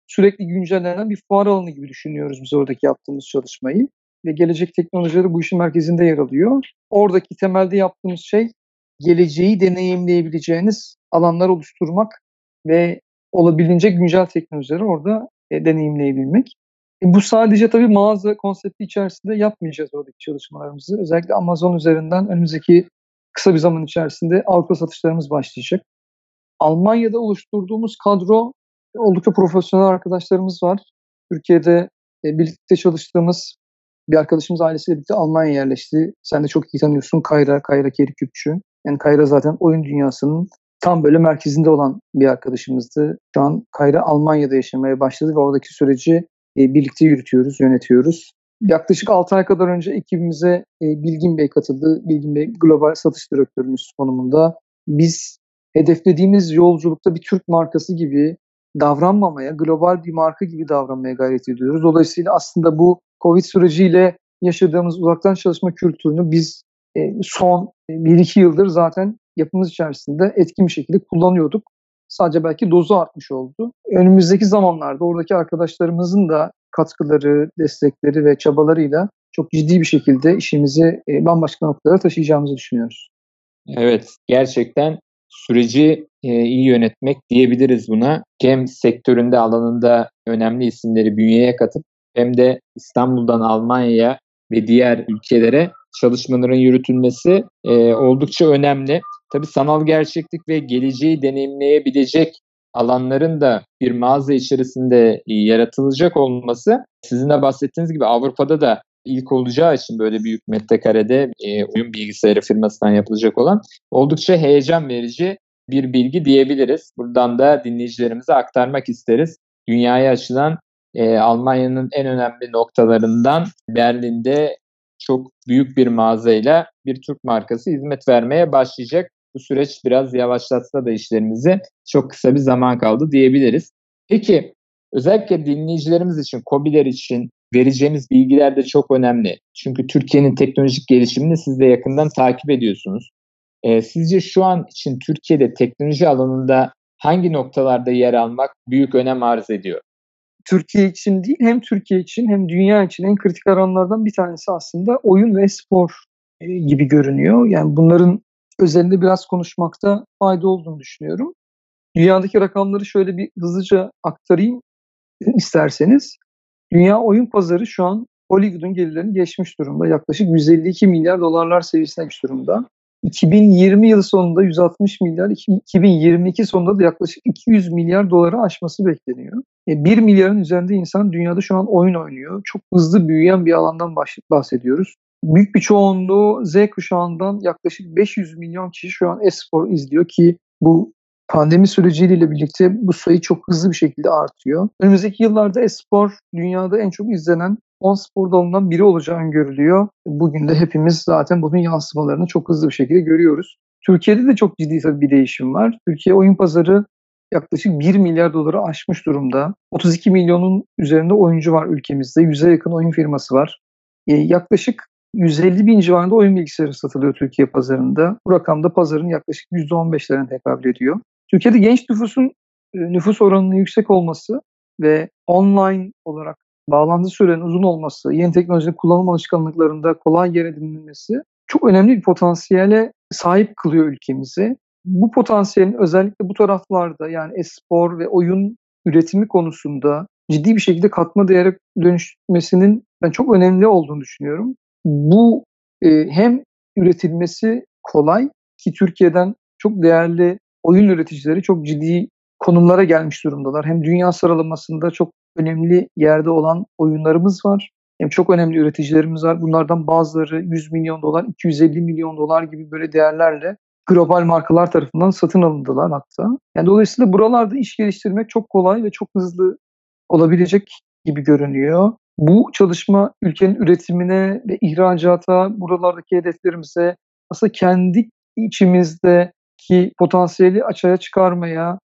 sürekli güncellenen bir fuar alanı gibi düşünüyoruz biz oradaki yaptığımız çalışmayı. Ve gelecek teknolojileri bu işin merkezinde yer alıyor. Oradaki temelde yaptığımız şey geleceği deneyimleyebileceğiniz alanlar oluşturmak ve olabildiğince güncel teknolojileri orada e, deneyimleyebilmek. E, bu sadece tabii mağaza konsepti içerisinde yapmayacağız oradaki çalışmalarımızı. Özellikle Amazon üzerinden önümüzdeki kısa bir zaman içerisinde Avrupa satışlarımız başlayacak. Almanya'da oluşturduğumuz kadro oldukça profesyonel arkadaşlarımız var. Türkiye'de e, birlikte çalıştığımız bir arkadaşımız ailesiyle birlikte Almanya'ya yerleşti. Sen de çok iyi tanıyorsun Kayra, Kayra Keriküpçü. Yani Kayra zaten oyun dünyasının tam böyle merkezinde olan bir arkadaşımızdı. Şu an Kayra Almanya'da yaşamaya başladı ve oradaki süreci e, birlikte yürütüyoruz, yönetiyoruz. Yaklaşık 6 ay kadar önce ekibimize e, Bilgin Bey katıldı. Bilgin Bey global satış direktörümüz konumunda. Biz hedeflediğimiz yolculukta bir Türk markası gibi davranmamaya, global bir marka gibi davranmaya gayret ediyoruz. Dolayısıyla aslında bu Covid süreciyle yaşadığımız uzaktan çalışma kültürünü biz e, son 1-2 yıldır zaten yapımız içerisinde etkin bir şekilde kullanıyorduk. Sadece belki dozu artmış oldu. Önümüzdeki zamanlarda oradaki arkadaşlarımızın da katkıları, destekleri ve çabalarıyla çok ciddi bir şekilde işimizi e, bambaşka noktalara taşıyacağımızı düşünüyoruz. Evet, gerçekten süreci e, iyi yönetmek diyebiliriz buna. Hem sektöründe alanında önemli isimleri bünyeye katıp hem de İstanbul'dan Almanya'ya ve diğer ülkelere çalışmaların yürütülmesi e, oldukça önemli. Tabii sanal gerçeklik ve geleceği deneyimleyebilecek alanların da bir mağaza içerisinde yaratılacak olması sizin de bahsettiğiniz gibi Avrupa'da da ilk olacağı için böyle büyük metrekarede e, oyun bilgisayarı firmasından yapılacak olan oldukça heyecan verici bir bilgi diyebiliriz. Buradan da dinleyicilerimize aktarmak isteriz. Dünyaya açılan e, Almanya'nın en önemli noktalarından Berlin'de çok büyük bir mağazayla bir Türk markası hizmet vermeye başlayacak. Bu süreç biraz yavaşlatsa da işlerimizi çok kısa bir zaman kaldı diyebiliriz. Peki özellikle dinleyicilerimiz için, COBİ'ler için vereceğimiz bilgiler de çok önemli. Çünkü Türkiye'nin teknolojik gelişimini siz de yakından takip ediyorsunuz. Ee, sizce şu an için Türkiye'de teknoloji alanında hangi noktalarda yer almak büyük önem arz ediyor? Türkiye için değil hem Türkiye için hem dünya için en kritik alanlardan bir tanesi aslında oyun ve spor e, gibi görünüyor. Yani bunların özelinde biraz konuşmakta fayda olduğunu düşünüyorum. Dünyadaki rakamları şöyle bir hızlıca aktarayım isterseniz. Dünya oyun pazarı şu an Hollywood'un gelirlerini geçmiş durumda. Yaklaşık 152 milyar dolarlar seviyesine geçmiş durumda. 2020 yılı sonunda 160 milyar, 2022 sonunda da yaklaşık 200 milyar doları aşması bekleniyor. 1 e, milyarın üzerinde insan dünyada şu an oyun oynuyor. Çok hızlı büyüyen bir alandan bahsediyoruz. Büyük bir çoğunluğu Z kuşağından yaklaşık 500 milyon kişi şu an espor izliyor ki bu pandemi süreciyle birlikte bu sayı çok hızlı bir şekilde artıyor. Önümüzdeki yıllarda espor dünyada en çok izlenen 10 spor dalından biri olacağı öngörülüyor. Bugün de hepimiz zaten bunun yansımalarını çok hızlı bir şekilde görüyoruz. Türkiye'de de çok ciddi bir değişim var. Türkiye oyun pazarı yaklaşık 1 milyar doları aşmış durumda. 32 milyonun üzerinde oyuncu var ülkemizde. 100'e yakın oyun firması var. E, yaklaşık 150 bin civarında oyun bilgisayarı satılıyor Türkiye pazarında. Bu rakamda pazarın yaklaşık %15'lerine tekabül ediyor. Türkiye'de genç nüfusun e, nüfus oranının yüksek olması ve online olarak bağlantı sürenin uzun olması, yeni teknolojinin kullanım alışkanlıklarında kolay yer edinilmesi çok önemli bir potansiyele sahip kılıyor ülkemizi. Bu potansiyelin özellikle bu taraflarda yani espor ve oyun üretimi konusunda ciddi bir şekilde katma değere dönüşmesinin ben çok önemli olduğunu düşünüyorum. Bu e, hem üretilmesi kolay ki Türkiye'den çok değerli oyun üreticileri çok ciddi konumlara gelmiş durumdalar. Hem dünya sıralamasında çok önemli yerde olan oyunlarımız var. Hem çok önemli üreticilerimiz var. Bunlardan bazıları 100 milyon dolar, 250 milyon dolar gibi böyle değerlerle global markalar tarafından satın alındılar hatta. Yani dolayısıyla buralarda iş geliştirmek çok kolay ve çok hızlı olabilecek gibi görünüyor. Bu çalışma ülkenin üretimine ve ihracata, buralardaki hedeflerimize aslında kendi içimizdeki potansiyeli açığa çıkarmaya,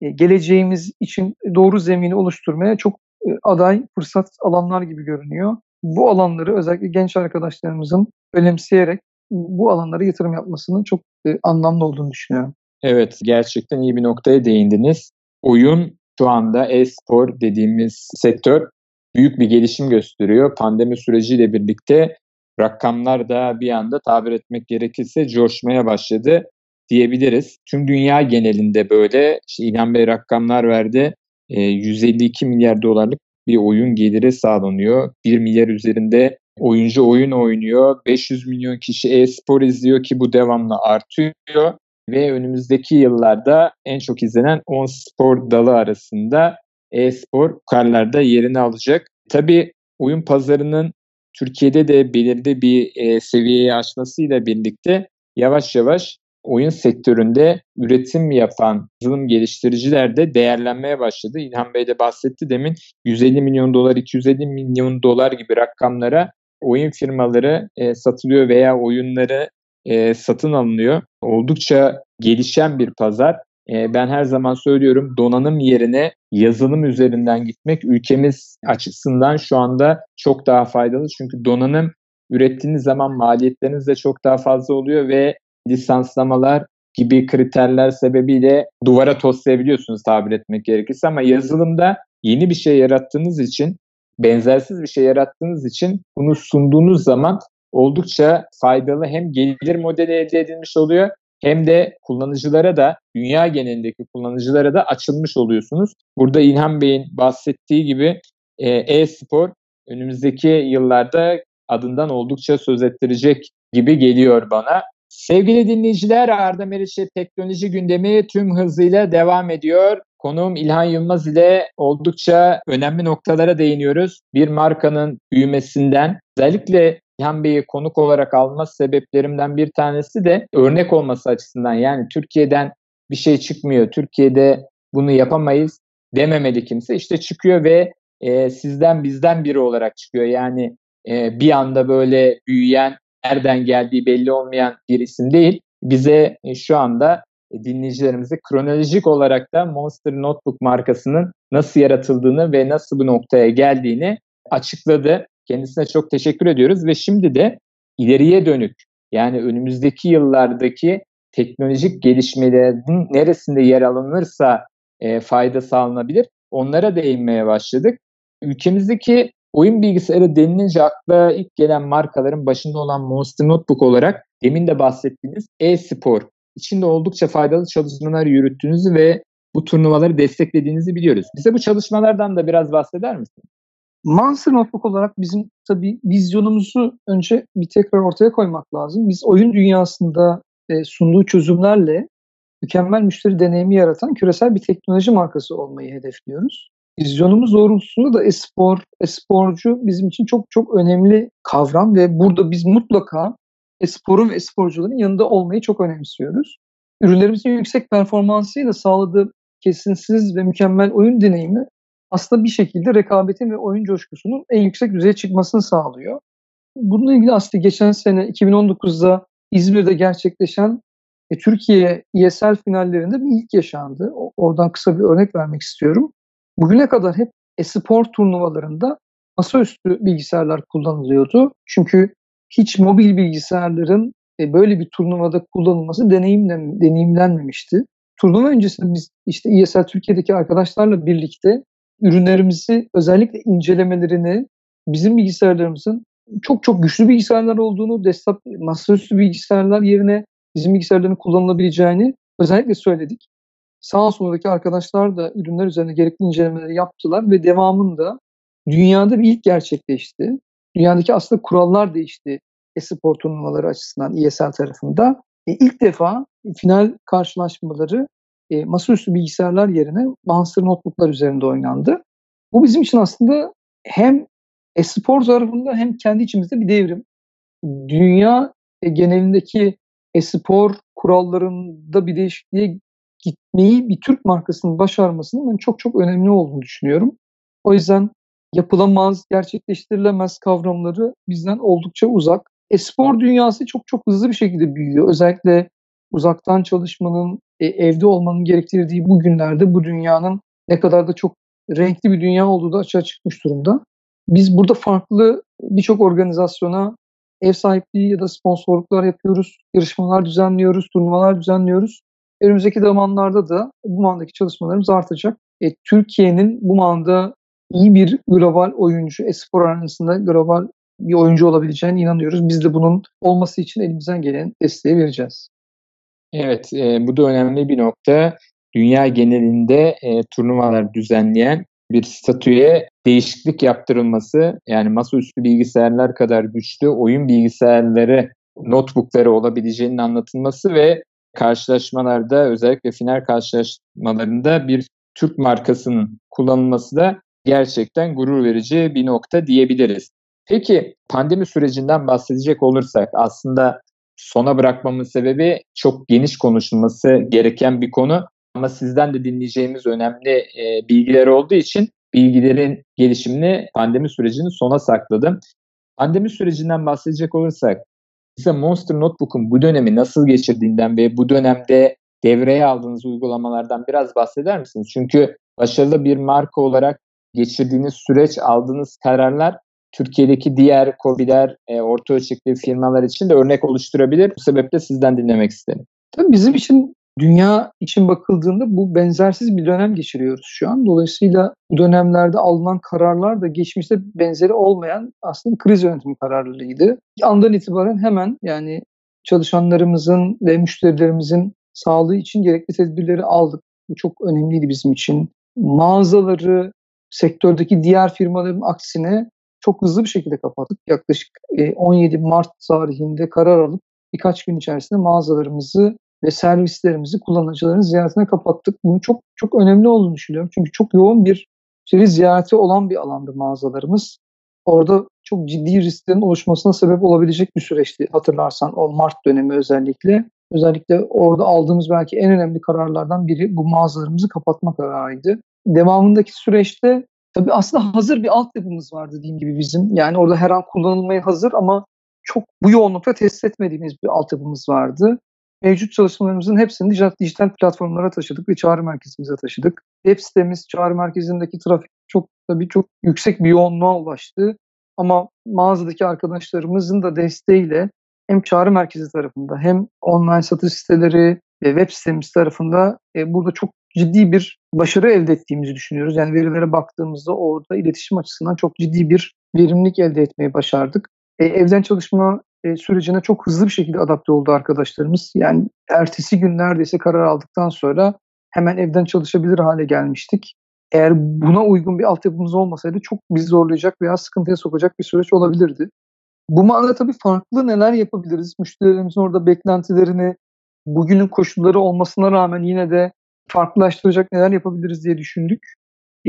e, geleceğimiz için doğru zemini oluşturmaya çok e, aday fırsat alanlar gibi görünüyor. Bu alanları özellikle genç arkadaşlarımızın önemseyerek bu alanlara yatırım yapmasının çok e, anlamlı olduğunu düşünüyorum. Evet, gerçekten iyi bir noktaya değindiniz. Oyun şu anda e-spor dediğimiz sektör büyük bir gelişim gösteriyor. Pandemi süreciyle birlikte rakamlar da bir anda tabir etmek gerekirse coşmaya başladı diyebiliriz. Tüm dünya genelinde böyle işte İlhan Bey rakamlar verdi. E, 152 milyar dolarlık bir oyun geliri sağlanıyor. 1 milyar üzerinde oyuncu oyun oynuyor. 500 milyon kişi e-spor izliyor ki bu devamlı artıyor. Ve önümüzdeki yıllarda en çok izlenen 10 spor dalı arasında e-spor karlarda yerini alacak. Tabii oyun pazarının Türkiye'de de belirli bir e, seviyeye aşmasıyla birlikte yavaş yavaş oyun sektöründe üretim yapan yazılım geliştiriciler de değerlenmeye başladı. İlhan Bey de bahsetti demin 150 milyon dolar, 250 milyon dolar gibi rakamlara oyun firmaları e, satılıyor veya oyunları e, satın alınıyor. Oldukça gelişen bir pazar. E, ben her zaman söylüyorum donanım yerine yazılım üzerinden gitmek ülkemiz açısından şu anda çok daha faydalı. Çünkü donanım ürettiğiniz zaman maliyetleriniz de çok daha fazla oluyor ve lisanslamalar gibi kriterler sebebiyle duvara toslayabiliyorsunuz tabir etmek gerekirse ama yazılımda yeni bir şey yarattığınız için benzersiz bir şey yarattığınız için bunu sunduğunuz zaman oldukça faydalı hem gelir modeli elde edilmiş oluyor hem de kullanıcılara da dünya genelindeki kullanıcılara da açılmış oluyorsunuz. Burada İlhan Bey'in bahsettiği gibi e, e-spor önümüzdeki yıllarda adından oldukça söz ettirecek gibi geliyor bana. Sevgili dinleyiciler Arda Meriç'e teknoloji gündemi tüm hızıyla devam ediyor. Konuğum İlhan Yılmaz ile oldukça önemli noktalara değiniyoruz. Bir markanın büyümesinden özellikle İlhan Bey'i konuk olarak alma sebeplerimden bir tanesi de örnek olması açısından. Yani Türkiye'den bir şey çıkmıyor. Türkiye'de bunu yapamayız dememeli kimse. İşte çıkıyor ve e, sizden bizden biri olarak çıkıyor. Yani e, bir anda böyle büyüyen nereden geldiği belli olmayan bir isim değil. Bize e, şu anda e, dinleyicilerimize kronolojik olarak da Monster Notebook markasının nasıl yaratıldığını ve nasıl bu noktaya geldiğini açıkladı. Kendisine çok teşekkür ediyoruz ve şimdi de ileriye dönük yani önümüzdeki yıllardaki teknolojik gelişmelerin neresinde yer alınırsa e, fayda sağlanabilir onlara değinmeye başladık. Ülkemizdeki Oyun bilgisayarı denilince akla ilk gelen markaların başında olan Monster Notebook olarak demin de bahsettiğiniz e-spor içinde oldukça faydalı çalışmalar yürüttüğünüzü ve bu turnuvaları desteklediğinizi biliyoruz. Bize bu çalışmalardan da biraz bahseder misiniz? Monster Notebook olarak bizim tabii vizyonumuzu önce bir tekrar ortaya koymak lazım. Biz oyun dünyasında e, sunduğu çözümlerle mükemmel müşteri deneyimi yaratan küresel bir teknoloji markası olmayı hedefliyoruz. Vizyonumuz doğrultusunda da espor, esporcu bizim için çok çok önemli kavram ve burada biz mutlaka esporun ve esporcuların yanında olmayı çok önemsiyoruz. Ürünlerimizin yüksek performansıyla sağladığı kesinsiz ve mükemmel oyun deneyimi aslında bir şekilde rekabetin ve oyun coşkusunun en yüksek düzeye çıkmasını sağlıyor. Bununla ilgili aslında geçen sene 2019'da İzmir'de gerçekleşen e, Türkiye ESL finallerinde bir ilk yaşandı. Oradan kısa bir örnek vermek istiyorum. Bugüne kadar hep e-spor turnuvalarında masaüstü bilgisayarlar kullanılıyordu. Çünkü hiç mobil bilgisayarların e, böyle bir turnuvada kullanılması deneyimlen, deneyimlenmemişti. Turnuva öncesinde biz işte ESL Türkiye'deki arkadaşlarla birlikte ürünlerimizi özellikle incelemelerini bizim bilgisayarlarımızın çok çok güçlü bilgisayarlar olduğunu, desktop masaüstü bilgisayarlar yerine bizim bilgisayarların kullanılabileceğini özellikle söyledik. Sağ soldaki arkadaşlar da ürünler üzerine gerekli incelemeleri yaptılar ve devamında dünyada bir ilk gerçekleşti. Dünyadaki aslında kurallar değişti e-spor turnuvaları açısından ESL tarafında. E, ilk defa final karşılaşmaları e, masaüstü bilgisayarlar yerine Monster notebooklar üzerinde oynandı. Bu bizim için aslında hem e-spor tarafında hem kendi içimizde bir devrim. Dünya e, genelindeki e-spor kurallarında bir değişikliğe gitmeyi bir Türk markasının başarmasının ben çok çok önemli olduğunu düşünüyorum. O yüzden yapılamaz, gerçekleştirilemez kavramları bizden oldukça uzak. E-spor dünyası çok çok hızlı bir şekilde büyüyor. Özellikle uzaktan çalışmanın, e, evde olmanın gerektirdiği bu günlerde bu dünyanın ne kadar da çok renkli bir dünya olduğu da açığa çıkmış durumda. Biz burada farklı birçok organizasyona ev sahipliği ya da sponsorluklar yapıyoruz, yarışmalar düzenliyoruz, turnuvalar düzenliyoruz. Önümüzdeki zamanlarda da bu mandaki çalışmalarımız artacak. E, Türkiye'nin bu manda iyi bir global oyuncu, espor arenasında global bir oyuncu olabileceğine inanıyoruz. Biz de bunun olması için elimizden gelen desteği vereceğiz. Evet, e, bu da önemli bir nokta. Dünya genelinde e, turnuvalar düzenleyen bir statüye değişiklik yaptırılması yani masaüstü bilgisayarlar kadar güçlü oyun bilgisayarları, notebookları olabileceğinin anlatılması ve karşılaşmalarda özellikle final karşılaşmalarında bir Türk markasının kullanılması da gerçekten gurur verici bir nokta diyebiliriz. Peki pandemi sürecinden bahsedecek olursak aslında sona bırakmamın sebebi çok geniş konuşulması gereken bir konu. Ama sizden de dinleyeceğimiz önemli e, bilgiler olduğu için bilgilerin gelişimini pandemi sürecini sona sakladım. Pandemi sürecinden bahsedecek olursak bize Monster Notebook'un bu dönemi nasıl geçirdiğinden ve bu dönemde devreye aldığınız uygulamalardan biraz bahseder misiniz? Çünkü başarılı bir marka olarak geçirdiğiniz süreç, aldığınız kararlar Türkiye'deki diğer COBİ'ler, e, orta ölçekli firmalar için de örnek oluşturabilir. Bu sebeple sizden dinlemek isterim. Tabii bizim için dünya için bakıldığında bu benzersiz bir dönem geçiriyoruz şu an. Dolayısıyla bu dönemlerde alınan kararlar da geçmişte benzeri olmayan aslında kriz yönetimi kararlarıydı. Andan itibaren hemen yani çalışanlarımızın ve müşterilerimizin sağlığı için gerekli tedbirleri aldık. Bu çok önemliydi bizim için. Mağazaları sektördeki diğer firmaların aksine çok hızlı bir şekilde kapattık. Yaklaşık 17 Mart tarihinde karar alıp birkaç gün içerisinde mağazalarımızı ve servislerimizi kullanıcıların ziyaretine kapattık. Bunu çok çok önemli olduğunu düşünüyorum. Çünkü çok yoğun bir müşteri ziyareti olan bir alandı mağazalarımız. Orada çok ciddi risklerin oluşmasına sebep olabilecek bir süreçti hatırlarsan o Mart dönemi özellikle. Özellikle orada aldığımız belki en önemli kararlardan biri bu mağazalarımızı kapatma kararıydı. Devamındaki süreçte tabii aslında hazır bir altyapımız vardı dediğim gibi bizim. Yani orada her an kullanılmaya hazır ama çok bu yoğunlukta test etmediğimiz bir altyapımız vardı mevcut çalışmalarımızın hepsini dijital, dijital platformlara taşıdık ve çağrı merkezimize taşıdık. Web sitemiz, çağrı merkezindeki trafik çok tabii çok yüksek bir yoğunluğa ulaştı. Ama mağazadaki arkadaşlarımızın da desteğiyle hem çağrı merkezi tarafında hem online satış siteleri ve web sitemiz tarafında e, burada çok ciddi bir başarı elde ettiğimizi düşünüyoruz. Yani verilere baktığımızda orada iletişim açısından çok ciddi bir verimlilik elde etmeyi başardık. E, evden çalışma e, sürecine çok hızlı bir şekilde adapte oldu arkadaşlarımız. Yani ertesi gün neredeyse karar aldıktan sonra hemen evden çalışabilir hale gelmiştik. Eğer buna uygun bir altyapımız olmasaydı çok bizi zorlayacak veya sıkıntıya sokacak bir süreç olabilirdi. Bu manada tabii farklı neler yapabiliriz? Müşterilerimizin orada beklentilerini bugünün koşulları olmasına rağmen yine de farklılaştıracak neler yapabiliriz diye düşündük.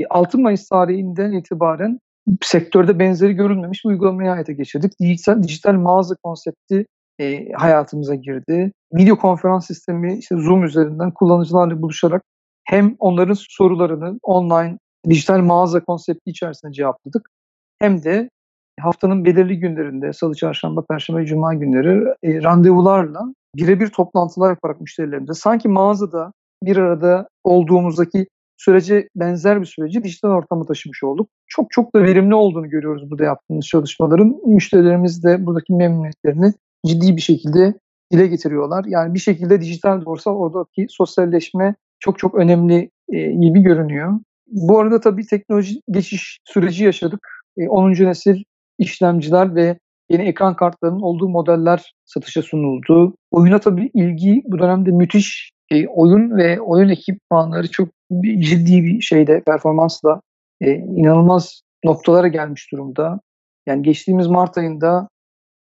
6 Mayıs tarihinden itibaren sektörde benzeri görülmemiş bir uygulamayı hayata geçirdik. Dijital, dijital mağaza konsepti e, hayatımıza girdi. Video konferans sistemi işte Zoom üzerinden kullanıcılarla buluşarak hem onların sorularını online dijital mağaza konsepti içerisinde cevapladık. Hem de haftanın belirli günlerinde salı, çarşamba, perşembe, cuma günleri e, randevularla birebir toplantılar yaparak müşterilerimize sanki mağazada bir arada olduğumuzdaki sürece benzer bir süreci dijital ortama taşımış olduk. Çok çok da verimli olduğunu görüyoruz burada yaptığımız çalışmaların. Müşterilerimiz de buradaki memnuniyetlerini ciddi bir şekilde dile getiriyorlar. Yani bir şekilde dijital de olsa oradaki sosyalleşme çok çok önemli e, gibi görünüyor. Bu arada tabii teknoloji geçiş süreci yaşadık. E, 10. nesil işlemciler ve yeni ekran kartlarının olduğu modeller satışa sunuldu. Oyuna tabii ilgi bu dönemde müthiş. E, oyun ve oyun ekipmanları çok ciddi bir şeyde performansla e, inanılmaz noktalara gelmiş durumda. Yani geçtiğimiz Mart ayında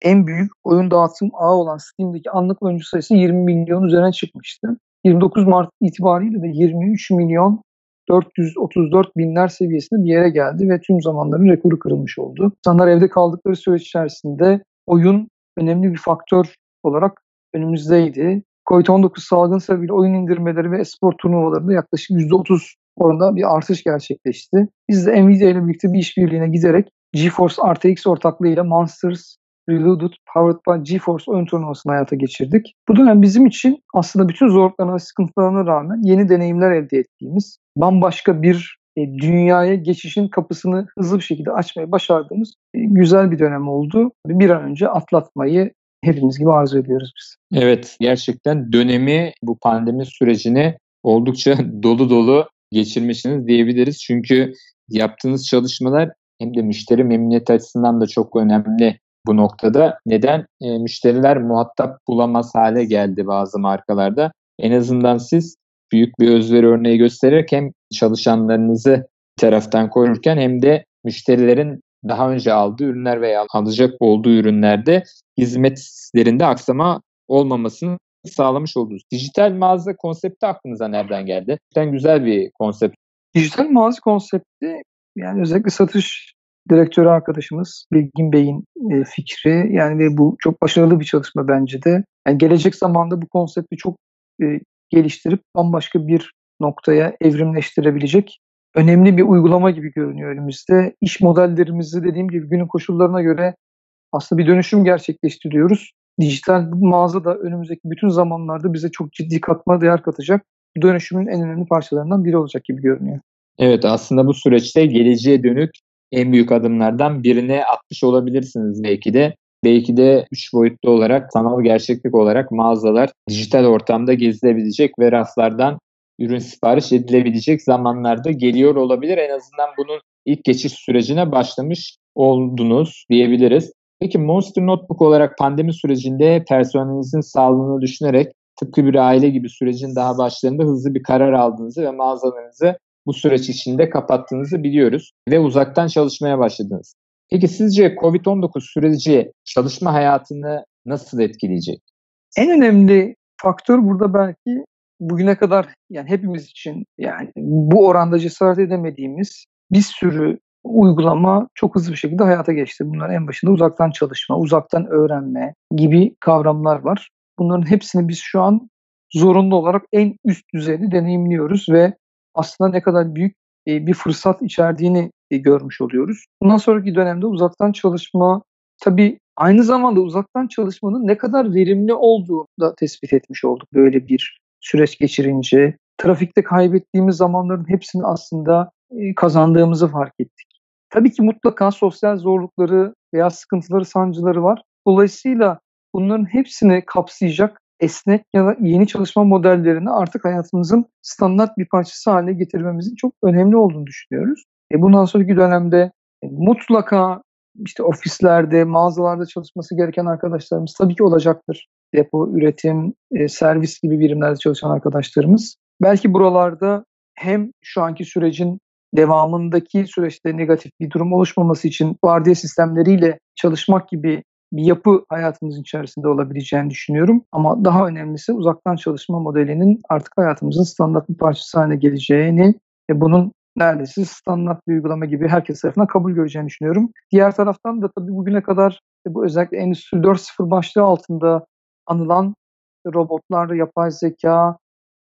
en büyük oyun dağıtım ağı olan Steam'deki anlık oyuncu sayısı 20 milyon üzerine çıkmıştı. 29 Mart itibariyle de 23 milyon 434 binler seviyesinde bir yere geldi ve tüm zamanların rekoru kırılmış oldu. İnsanlar evde kaldıkları süreç içerisinde oyun önemli bir faktör olarak önümüzdeydi. Covid-19 salgın sebebiyle oyun indirmeleri ve espor turnuvalarında yaklaşık %30 oranında bir artış gerçekleşti. Biz de Nvidia ile birlikte bir işbirliğine giderek GeForce RTX ortaklığıyla Monsters Reloaded Powered by GeForce oyun turnuvasını hayata geçirdik. Bu dönem bizim için aslında bütün zorluklarına ve sıkıntılarına rağmen yeni deneyimler elde ettiğimiz, bambaşka bir e, dünyaya geçişin kapısını hızlı bir şekilde açmayı başardığımız e, güzel bir dönem oldu. Bir an önce atlatmayı hepimiz gibi arzu ediyoruz biz. Evet gerçekten dönemi bu pandemi sürecini oldukça dolu dolu geçirmişsiniz diyebiliriz. Çünkü yaptığınız çalışmalar hem de müşteri memnuniyeti açısından da çok önemli bu noktada. Neden? E, müşteriler muhatap bulamaz hale geldi bazı markalarda. En azından siz büyük bir özveri örneği göstererek hem çalışanlarınızı taraftan korurken hem de müşterilerin daha önce aldığı ürünler veya alacak olduğu ürünlerde hizmetlerinde aksama olmamasını sağlamış oldunuz. Dijital mağaza konsepti aklınıza nereden geldi? Gerçekten güzel bir konsept. Dijital mağaza konsepti yani özellikle satış direktörü arkadaşımız Bilgin Bey'in e, fikri. Yani ve bu çok başarılı bir çalışma bence de. Yani gelecek zamanda bu konsepti çok e, geliştirip bambaşka bir noktaya evrimleştirebilecek önemli bir uygulama gibi görünüyor önümüzde. İş modellerimizi dediğim gibi günün koşullarına göre aslında bir dönüşüm gerçekleştiriyoruz. Dijital mağaza da önümüzdeki bütün zamanlarda bize çok ciddi katma değer katacak. Bu dönüşümün en önemli parçalarından biri olacak gibi görünüyor. Evet aslında bu süreçte geleceğe dönük en büyük adımlardan birine atmış olabilirsiniz belki de. Belki de üç boyutlu olarak, sanal gerçeklik olarak mağazalar dijital ortamda gezilebilecek ve raflardan ürün sipariş edilebilecek zamanlarda geliyor olabilir. En azından bunun ilk geçiş sürecine başlamış oldunuz diyebiliriz. Peki Monster Notebook olarak pandemi sürecinde personelinizin sağlığını düşünerek tıpkı bir aile gibi sürecin daha başlarında hızlı bir karar aldığınızı ve mağazalarınızı bu süreç içinde kapattığınızı biliyoruz ve uzaktan çalışmaya başladınız. Peki sizce COVID-19 süreci çalışma hayatını nasıl etkileyecek? En önemli faktör burada belki bugüne kadar yani hepimiz için yani bu oranda cesaret edemediğimiz bir sürü uygulama çok hızlı bir şekilde hayata geçti. Bunların en başında uzaktan çalışma, uzaktan öğrenme gibi kavramlar var. Bunların hepsini biz şu an zorunlu olarak en üst düzeyde deneyimliyoruz ve aslında ne kadar büyük e, bir fırsat içerdiğini e, görmüş oluyoruz. Bundan sonraki dönemde uzaktan çalışma tabii aynı zamanda uzaktan çalışmanın ne kadar verimli olduğunu da tespit etmiş olduk böyle bir süreç geçirince. Trafikte kaybettiğimiz zamanların hepsini aslında e, kazandığımızı fark ettik. Tabii ki mutlaka sosyal zorlukları veya sıkıntıları, sancıları var. Dolayısıyla bunların hepsini kapsayacak esnek ya da yeni çalışma modellerini artık hayatımızın standart bir parçası haline getirmemizin çok önemli olduğunu düşünüyoruz. E bundan sonraki dönemde e, mutlaka işte ofislerde, mağazalarda çalışması gereken arkadaşlarımız tabii ki olacaktır. Depo, üretim, e, servis gibi birimlerde çalışan arkadaşlarımız. Belki buralarda hem şu anki sürecin devamındaki süreçte negatif bir durum oluşmaması için vardiya sistemleriyle çalışmak gibi bir yapı hayatımızın içerisinde olabileceğini düşünüyorum. Ama daha önemlisi uzaktan çalışma modelinin artık hayatımızın standart bir parçası haline geleceğini ve bunun neredeyse standart bir uygulama gibi herkes tarafından kabul göreceğini düşünüyorum. Diğer taraftan da tabii bugüne kadar bu özellikle Endüstri 4.0 başlığı altında anılan robotlar, yapay zeka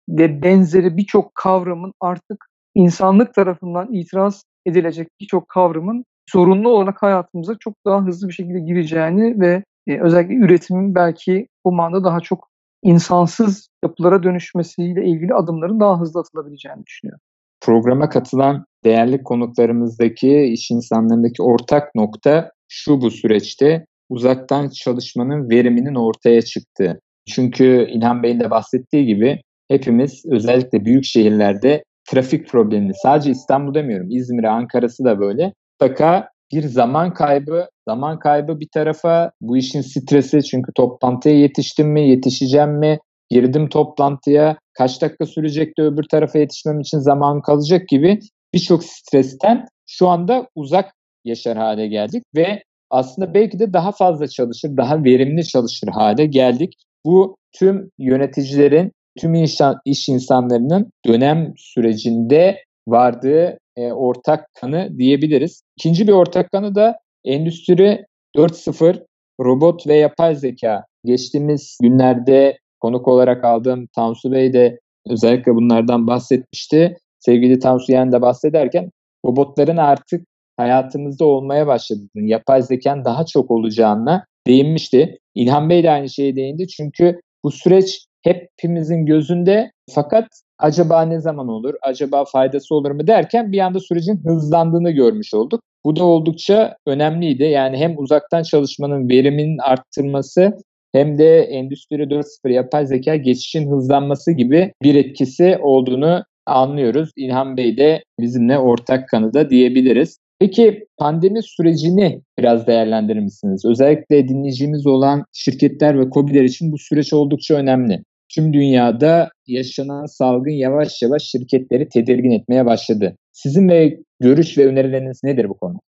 ve benzeri birçok kavramın artık insanlık tarafından itiraz edilecek birçok kavramın zorunlu olarak hayatımıza çok daha hızlı bir şekilde gireceğini ve e, özellikle üretimin belki bu manada daha çok insansız yapılara dönüşmesiyle ilgili adımların daha hızlı atılabileceğini düşünüyorum. Programa katılan değerli konuklarımızdaki iş insanlarındaki ortak nokta şu bu süreçte uzaktan çalışmanın veriminin ortaya çıktığı. Çünkü İlhan Bey'in de bahsettiği gibi hepimiz özellikle büyük şehirlerde trafik problemini sadece İstanbul demiyorum İzmir, Ankara'sı da böyle. Mutlaka bir zaman kaybı, zaman kaybı bir tarafa bu işin stresi çünkü toplantıya yetiştim mi, yetişeceğim mi, girdim toplantıya kaç dakika sürecekti öbür tarafa yetişmem için zaman kalacak gibi birçok stresten şu anda uzak yaşar hale geldik ve aslında belki de daha fazla çalışır, daha verimli çalışır hale geldik. Bu tüm yöneticilerin, tüm insan, iş insanlarının dönem sürecinde vardığı e, ortak kanı diyebiliriz. İkinci bir ortak kanı da Endüstri 4.0 robot ve yapay zeka. Geçtiğimiz günlerde konuk olarak aldığım Tansu Bey de özellikle bunlardan bahsetmişti. Sevgili Tansu Yen de bahsederken robotların artık hayatımızda olmaya başladığını, yapay zekanın daha çok olacağına değinmişti. İlhan Bey de aynı şeye değindi çünkü bu süreç hepimizin gözünde fakat acaba ne zaman olur, acaba faydası olur mu derken bir anda sürecin hızlandığını görmüş olduk. Bu da oldukça önemliydi. Yani hem uzaktan çalışmanın veriminin arttırması hem de Endüstri 4.0 yapay zeka geçişin hızlanması gibi bir etkisi olduğunu anlıyoruz. İlhan Bey de bizimle ortak kanıda diyebiliriz. Peki pandemi sürecini biraz değerlendirir misiniz? Özellikle dinleyicimiz olan şirketler ve COBİ'ler için bu süreç oldukça önemli. Tüm dünyada yaşanan salgın yavaş yavaş şirketleri tedirgin etmeye başladı. Sizin ve görüş ve önerileriniz nedir bu konu?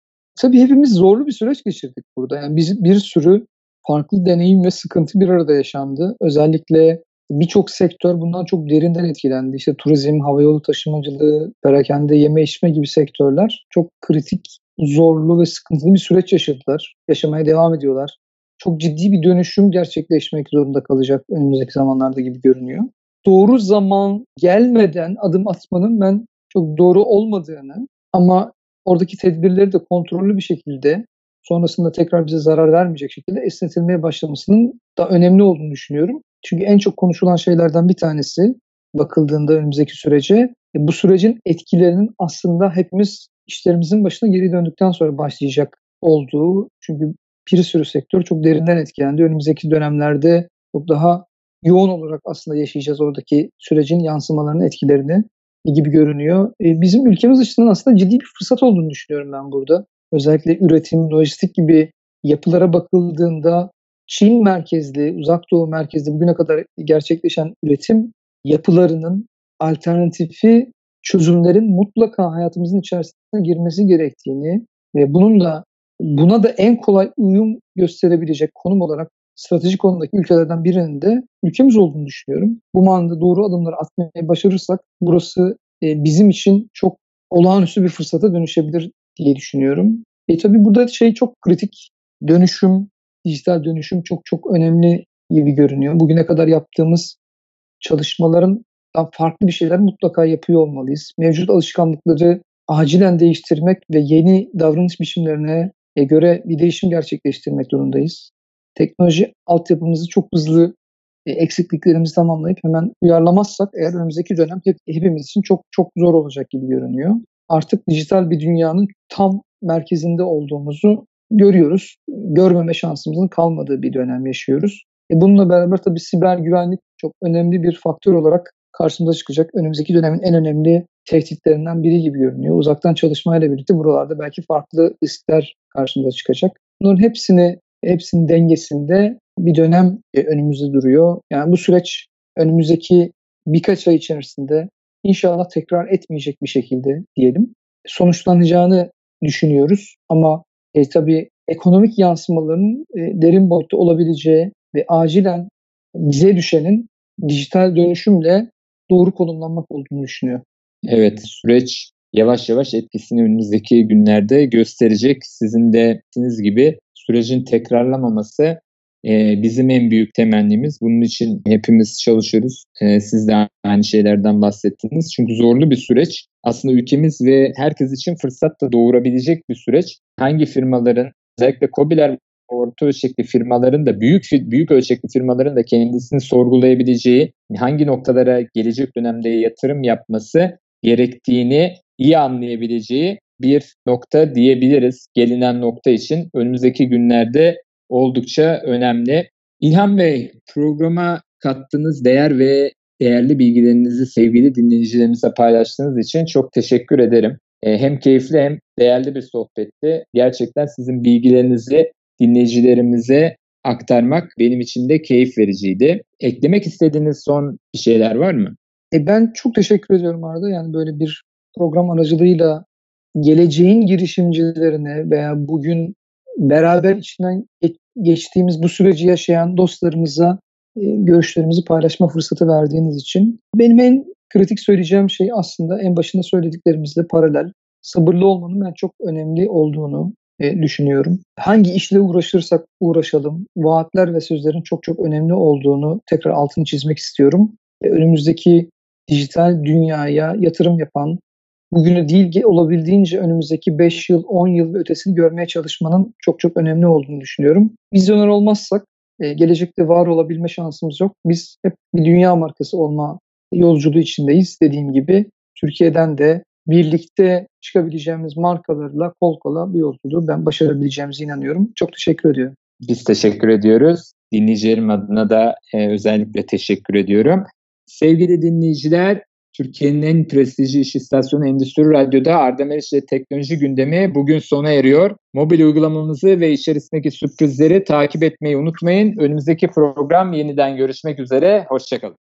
Tabii hepimiz zorlu bir süreç geçirdik burada. Yani biz bir sürü farklı deneyim ve sıkıntı bir arada yaşandı. Özellikle birçok sektör bundan çok derinden etkilendi. İşte turizm, havayolu taşımacılığı, perakende, yeme içme gibi sektörler çok kritik, zorlu ve sıkıntılı bir süreç yaşadılar. Yaşamaya devam ediyorlar. Çok ciddi bir dönüşüm gerçekleşmek zorunda kalacak önümüzdeki zamanlarda gibi görünüyor. Doğru zaman gelmeden adım atmanın ben çok doğru olmadığını ama oradaki tedbirleri de kontrollü bir şekilde sonrasında tekrar bize zarar vermeyecek şekilde esnetilmeye başlamasının da önemli olduğunu düşünüyorum. Çünkü en çok konuşulan şeylerden bir tanesi bakıldığında önümüzdeki sürece e, bu sürecin etkilerinin aslında hepimiz işlerimizin başına geri döndükten sonra başlayacak olduğu. Çünkü bir sürü sektör çok derinden etkilendi. Önümüzdeki dönemlerde çok daha yoğun olarak aslında yaşayacağız oradaki sürecin yansımalarını, etkilerini gibi görünüyor. E, bizim ülkemiz açısından aslında ciddi bir fırsat olduğunu düşünüyorum ben burada. Özellikle üretim, lojistik gibi yapılara bakıldığında Çin merkezli, uzak doğu merkezli bugüne kadar gerçekleşen üretim yapılarının alternatifi çözümlerin mutlaka hayatımızın içerisine girmesi gerektiğini ve bunun da buna da en kolay uyum gösterebilecek konum olarak stratejik konumdaki ülkelerden birinin de ülkemiz olduğunu düşünüyorum. Bu manada doğru adımları atmayı başarırsak burası e, bizim için çok olağanüstü bir fırsata dönüşebilir diye düşünüyorum. E tabii burada şey çok kritik dönüşüm, dijital dönüşüm çok çok önemli gibi görünüyor. Bugüne kadar yaptığımız çalışmaların farklı bir şeyler mutlaka yapıyor olmalıyız. Mevcut alışkanlıkları acilen değiştirmek ve yeni davranış biçimlerine göre bir değişim gerçekleştirmek durumundayız. Teknoloji altyapımızı çok hızlı e, eksikliklerimizi tamamlayıp hemen uyarlamazsak eğer önümüzdeki dönem hep, hepimiz için çok çok zor olacak gibi görünüyor. Artık dijital bir dünyanın tam merkezinde olduğumuzu görüyoruz. Görmeme şansımızın kalmadığı bir dönem yaşıyoruz. E bununla beraber tabii siber güvenlik çok önemli bir faktör olarak karşımıza çıkacak. Önümüzdeki dönemin en önemli tehditlerinden biri gibi görünüyor. Uzaktan çalışmayla birlikte buralarda belki farklı riskler karşımıza çıkacak. Bunların hepsini hepsinin dengesinde bir dönem önümüzde duruyor. Yani bu süreç önümüzdeki birkaç ay içerisinde inşallah tekrar etmeyecek bir şekilde diyelim sonuçlanacağını düşünüyoruz. Ama e, tabii ekonomik yansımaların e, derin boyutta olabileceği ve acilen bize düşenin dijital dönüşümle doğru konumlanmak olduğunu düşünüyor. Evet süreç yavaş yavaş etkisini önümüzdeki günlerde gösterecek. Sizin de gibi sürecin tekrarlamaması e, bizim en büyük temennimiz. Bunun için hepimiz çalışıyoruz. E, siz de aynı şeylerden bahsettiniz. Çünkü zorlu bir süreç. Aslında ülkemiz ve herkes için fırsat da doğurabilecek bir süreç. Hangi firmaların özellikle COBİ'ler orta ölçekli firmaların da büyük büyük ölçekli firmaların da kendisini sorgulayabileceği, hangi noktalara gelecek dönemde yatırım yapması gerektiğini iyi anlayabileceği bir nokta diyebiliriz. Gelinen nokta için önümüzdeki günlerde oldukça önemli. İlhan Bey, programa kattığınız değer ve değerli bilgilerinizi sevgili dinleyicilerimize paylaştığınız için çok teşekkür ederim. E, hem keyifli hem değerli bir sohbetti. Gerçekten sizin bilgilerinizi dinleyicilerimize aktarmak benim için de keyif vericiydi. Eklemek istediğiniz son bir şeyler var mı? E ben çok teşekkür ediyorum Arda. Yani böyle bir program aracılığıyla geleceğin girişimcilerine veya bugün beraber içinden geçtiğimiz bu süreci yaşayan dostlarımıza e, görüşlerimizi paylaşma fırsatı verdiğiniz için benim en kritik söyleyeceğim şey aslında en başında söylediklerimizle paralel. Sabırlı olmanın ben çok önemli olduğunu e, düşünüyorum. Hangi işle uğraşırsak uğraşalım, vaatler ve sözlerin çok çok önemli olduğunu tekrar altını çizmek istiyorum. E, önümüzdeki dijital dünyaya yatırım yapan, bugünü değil olabildiğince önümüzdeki 5 yıl, 10 yıl ve ötesini görmeye çalışmanın çok çok önemli olduğunu düşünüyorum. Vizyoner olmazsak e, gelecekte var olabilme şansımız yok. Biz hep bir dünya markası olma yolculuğu içindeyiz. Dediğim gibi Türkiye'den de birlikte çıkabileceğimiz markalarla kol kola bir yolculuğu ben başarabileceğimize inanıyorum. Çok teşekkür ediyorum. Biz teşekkür ediyoruz. Dinleyicilerim adına da e, özellikle teşekkür ediyorum. Sevgili dinleyiciler, Türkiye'nin en prestijli iş istasyonu Endüstri Radyo'da Arda Meriç ile teknoloji gündemi bugün sona eriyor. Mobil uygulamamızı ve içerisindeki sürprizleri takip etmeyi unutmayın. Önümüzdeki program yeniden görüşmek üzere. Hoşçakalın.